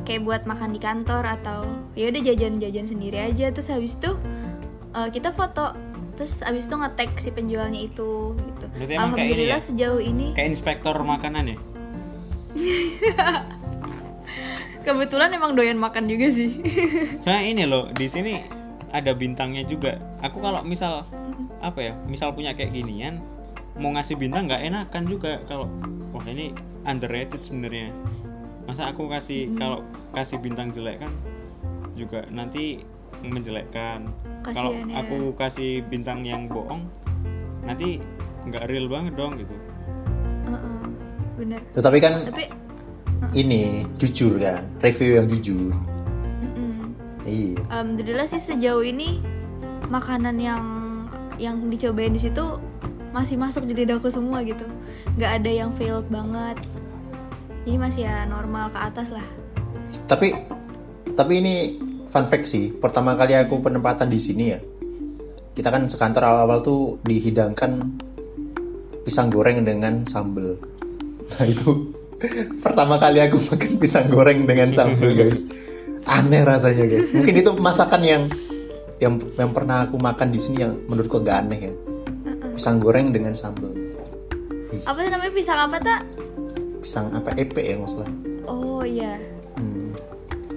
Kayak buat makan di kantor atau ya udah jajan-jajan sendiri aja terus habis itu eh, kita foto terus habis itu nge-tag si penjualnya itu gitu. Berarti kayak ini Alhamdulillah ya? sejauh ini kayak inspektor makanan ya kebetulan emang doyan makan juga sih. Saya ini loh di sini ada bintangnya juga. Aku kalau misal apa ya, misal punya kayak ginian, mau ngasih bintang nggak enakan juga kalau wah ini underrated sebenarnya. Masa aku kasih kalau kasih bintang jelek kan juga nanti menjelekkan. Kalau ya. aku kasih bintang yang bohong, nanti nggak real banget dong gitu. Heeh, bener. Tetapi kan Tapi ini jujur kan, review yang jujur. Iya. alhamdulillah sih sejauh ini makanan yang yang dicobain di situ masih masuk di lidahku semua gitu nggak ada yang failed banget jadi masih ya normal ke atas lah Tapi tapi ini fun fact sih. Pertama kali aku penempatan di sini ya. kita kan sekantor awal-awal tuh dihidangkan pisang goreng dengan sambal. Nah itu pertama kali aku makan pisang goreng dengan sambal guys. Aneh rasanya guys. Mungkin itu masakan yang yang yang pernah aku makan di sini yang menurutku agak aneh ya. Pisang goreng dengan sambal. Apa namanya pisang apa tak? Pisang apa EP ya nggak salah. Oh iya.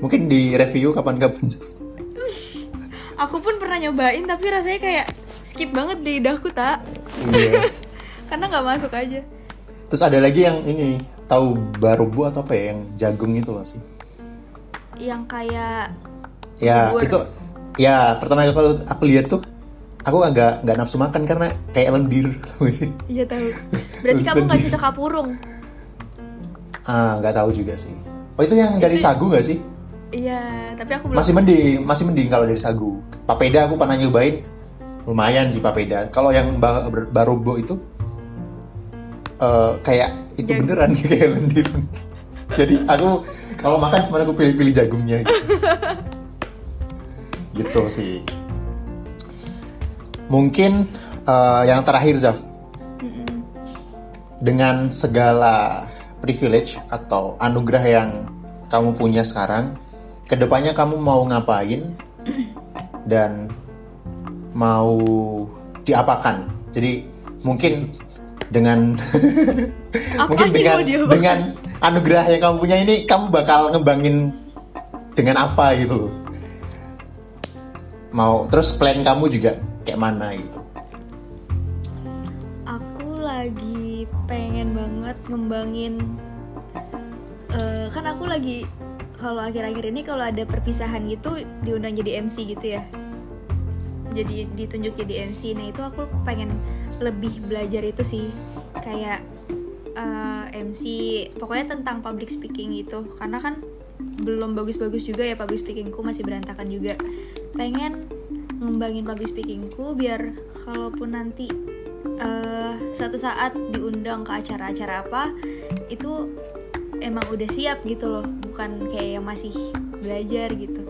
Mungkin di review kapan-kapan. Aku pun pernah nyobain tapi rasanya kayak skip banget di lidahku tak. Iya. Karena nggak masuk aja. Terus ada lagi yang ini tahu barobo atau apa ya yang jagung itu loh sih. Yang kayak Ya Bubur. itu ya pertama kali aku lihat tuh aku agak nggak nafsu makan karena kayak lendir gak sih. iya tahu. Berarti kamu nggak cocok kapurung. Ah nggak tahu juga sih. Oh itu yang dari Itu- sagu nggak sih? Iya, tapi aku belum. Masih mending, masih mending kalau dari sagu. Papeda aku pernah nyobain lumayan sih papeda. Kalau yang ba- ber- barobo itu eh, kayak itu Jagung. beneran kayak lendir. Jadi aku kalau makan cuma aku pilih-pilih jagungnya gitu. gitu sih. Mungkin eh, yang terakhir Zaf, dengan segala privilege atau anugerah yang kamu punya sekarang, ke depannya kamu mau ngapain dan mau diapakan? Jadi mungkin dengan mungkin dengan dengan anugerah yang kamu punya ini kamu bakal ngembangin dengan apa gitu. Mau terus plan kamu juga kayak mana gitu. Aku lagi pengen banget ngembangin eh, kan aku lagi kalau akhir-akhir ini kalau ada perpisahan gitu diundang jadi MC gitu ya. Jadi ditunjuk jadi MC. Nah, itu aku pengen lebih belajar itu sih. Kayak eh, MC pokoknya tentang public speaking gitu. Karena kan belum bagus-bagus juga ya public speakingku masih berantakan juga. Pengen ngembangin public speakingku biar kalaupun nanti eh suatu saat diundang ke acara-acara apa itu emang udah siap gitu loh bukan kayak yang masih belajar gitu.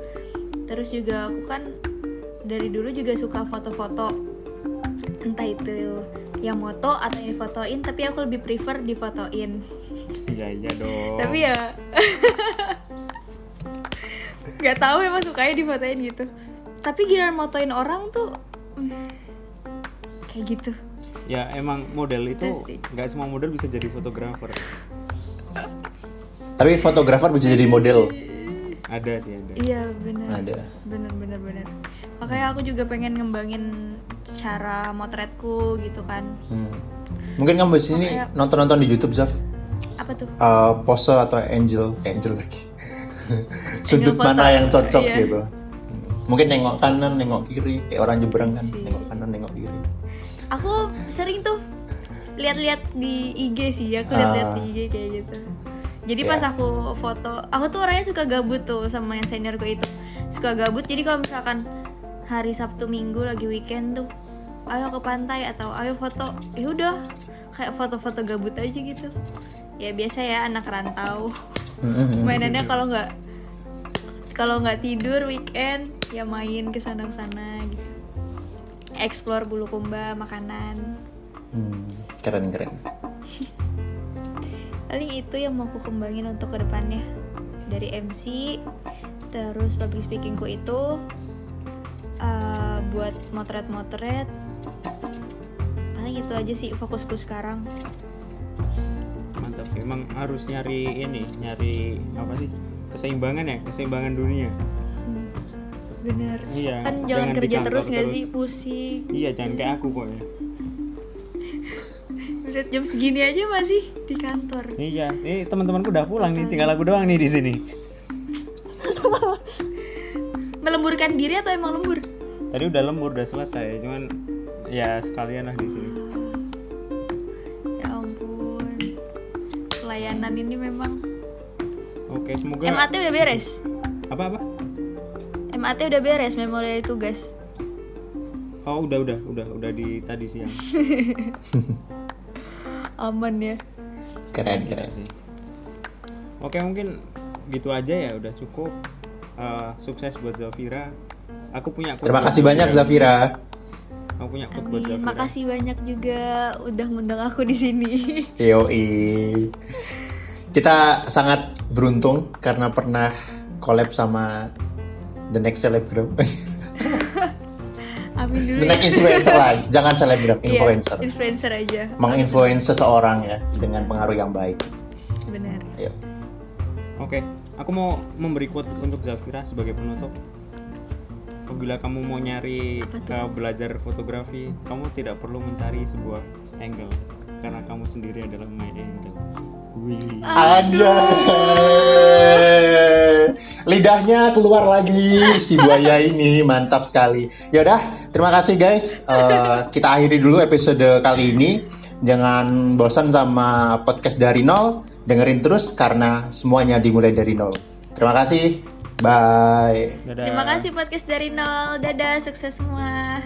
Terus juga aku kan dari dulu juga suka foto-foto. Entah itu yang moto atau yang difotoin tapi aku lebih prefer difotoin. Iya iya dong. tapi ya nggak tahu emang sukanya difotoin gitu. Tapi giliran motoin orang tuh hmm, kayak gitu. Ya emang model itu nggak semua model bisa jadi fotografer. Tapi fotografer bisa jadi model. Ada sih ada. iya bener Ada. bener bener bener makanya aku juga pengen ngembangin cara motretku gitu kan Hmm. Mungkin kamu di sini Makanya- nonton-nonton di YouTube Zaf apa tuh uh, pose atau angel angel lagi sudut foto. mana yang cocok Iya. gitu mungkin nengok kanan nengok kiri kayak orang nyebrang kan nengok kanan nengok kiri aku sering tuh lihat-lihat di IG sih aku lihat-lihat Ah. di IG kayak gitu jadi Iya. pas aku foto aku tuh orangnya suka gabut tuh sama yang seniorku itu. Suka gabut jadi kalau misalkan hari Sabtu Minggu lagi weekend tuh ayo ke pantai atau ayo foto ya udah. Kayak foto-foto gabut aja gitu. Ya biasa ya anak rantau. Hmm. mainannya kalau nggak kalau nggak tidur weekend ya main ke sana sana gitu. Explore bulukumba makanan. Hmm, keren keren paling itu yang mau aku kembangin untuk ke depannya dari MC terus public speakingku itu eh, buat motret-motret paling itu aja sih fokusku sekarang Mantap sih. Emang harus nyari ini, nyari apa sih? Keseimbangan ya, keseimbangan dunia. Hmm, bener Iya. kan jangan, di kerja terus nggak sih pusing Iya, jangan kayak aku kok ya. Buset, jam segini aja masih di kantor Iya, ini teman-temanku udah pulang nih, tinggal aku doang nih di sini. melemburkan diri atau emang lembur Tadi udah lembur, udah selesai, cuman ya sekalian lah di sini. ya ampun pelayanan ini memang Oke, semoga MAT udah beres apa apa? MAT udah beres memori tugas Oh, udah udah udah udah di tadi siang. aman ya keren keren sih. Oke, mungkin gitu aja ya, udah cukup. Eh, sukses buat Zafira. Aku punya terima kasih banyak Zafira. Kamu punya quote buat. Zafira Makasih banyak juga udah ngundang aku di sini. Yoi. Kita sangat beruntung karena pernah collab sama The Next Selebgram. Amin dulu The ya. Next Influencer lah, jangan selebgram, Iya, influencer. influencer aja. Menginfluence seseorang ya dengan pengaruh yang baik. Benar. Ayo. Oke, aku mau memberi quote untuk Zafira sebagai penutup. Apabila kamu mau nyari uh, belajar fotografi, kamu tidak perlu mencari sebuah angle karena kamu sendiri adalah my angle. Wih. Ada. Lidahnya keluar lagi si buaya ini, mantap sekali. Yaudah, terima kasih guys. Eh, kita akhiri dulu episode kali ini. Jangan bosan sama podcast dari nol. Dengerin terus karena semuanya dimulai dari nol. Terima kasih. Bye. Dadah. Terima kasih podcast dari nol. Dadah, sukses semua.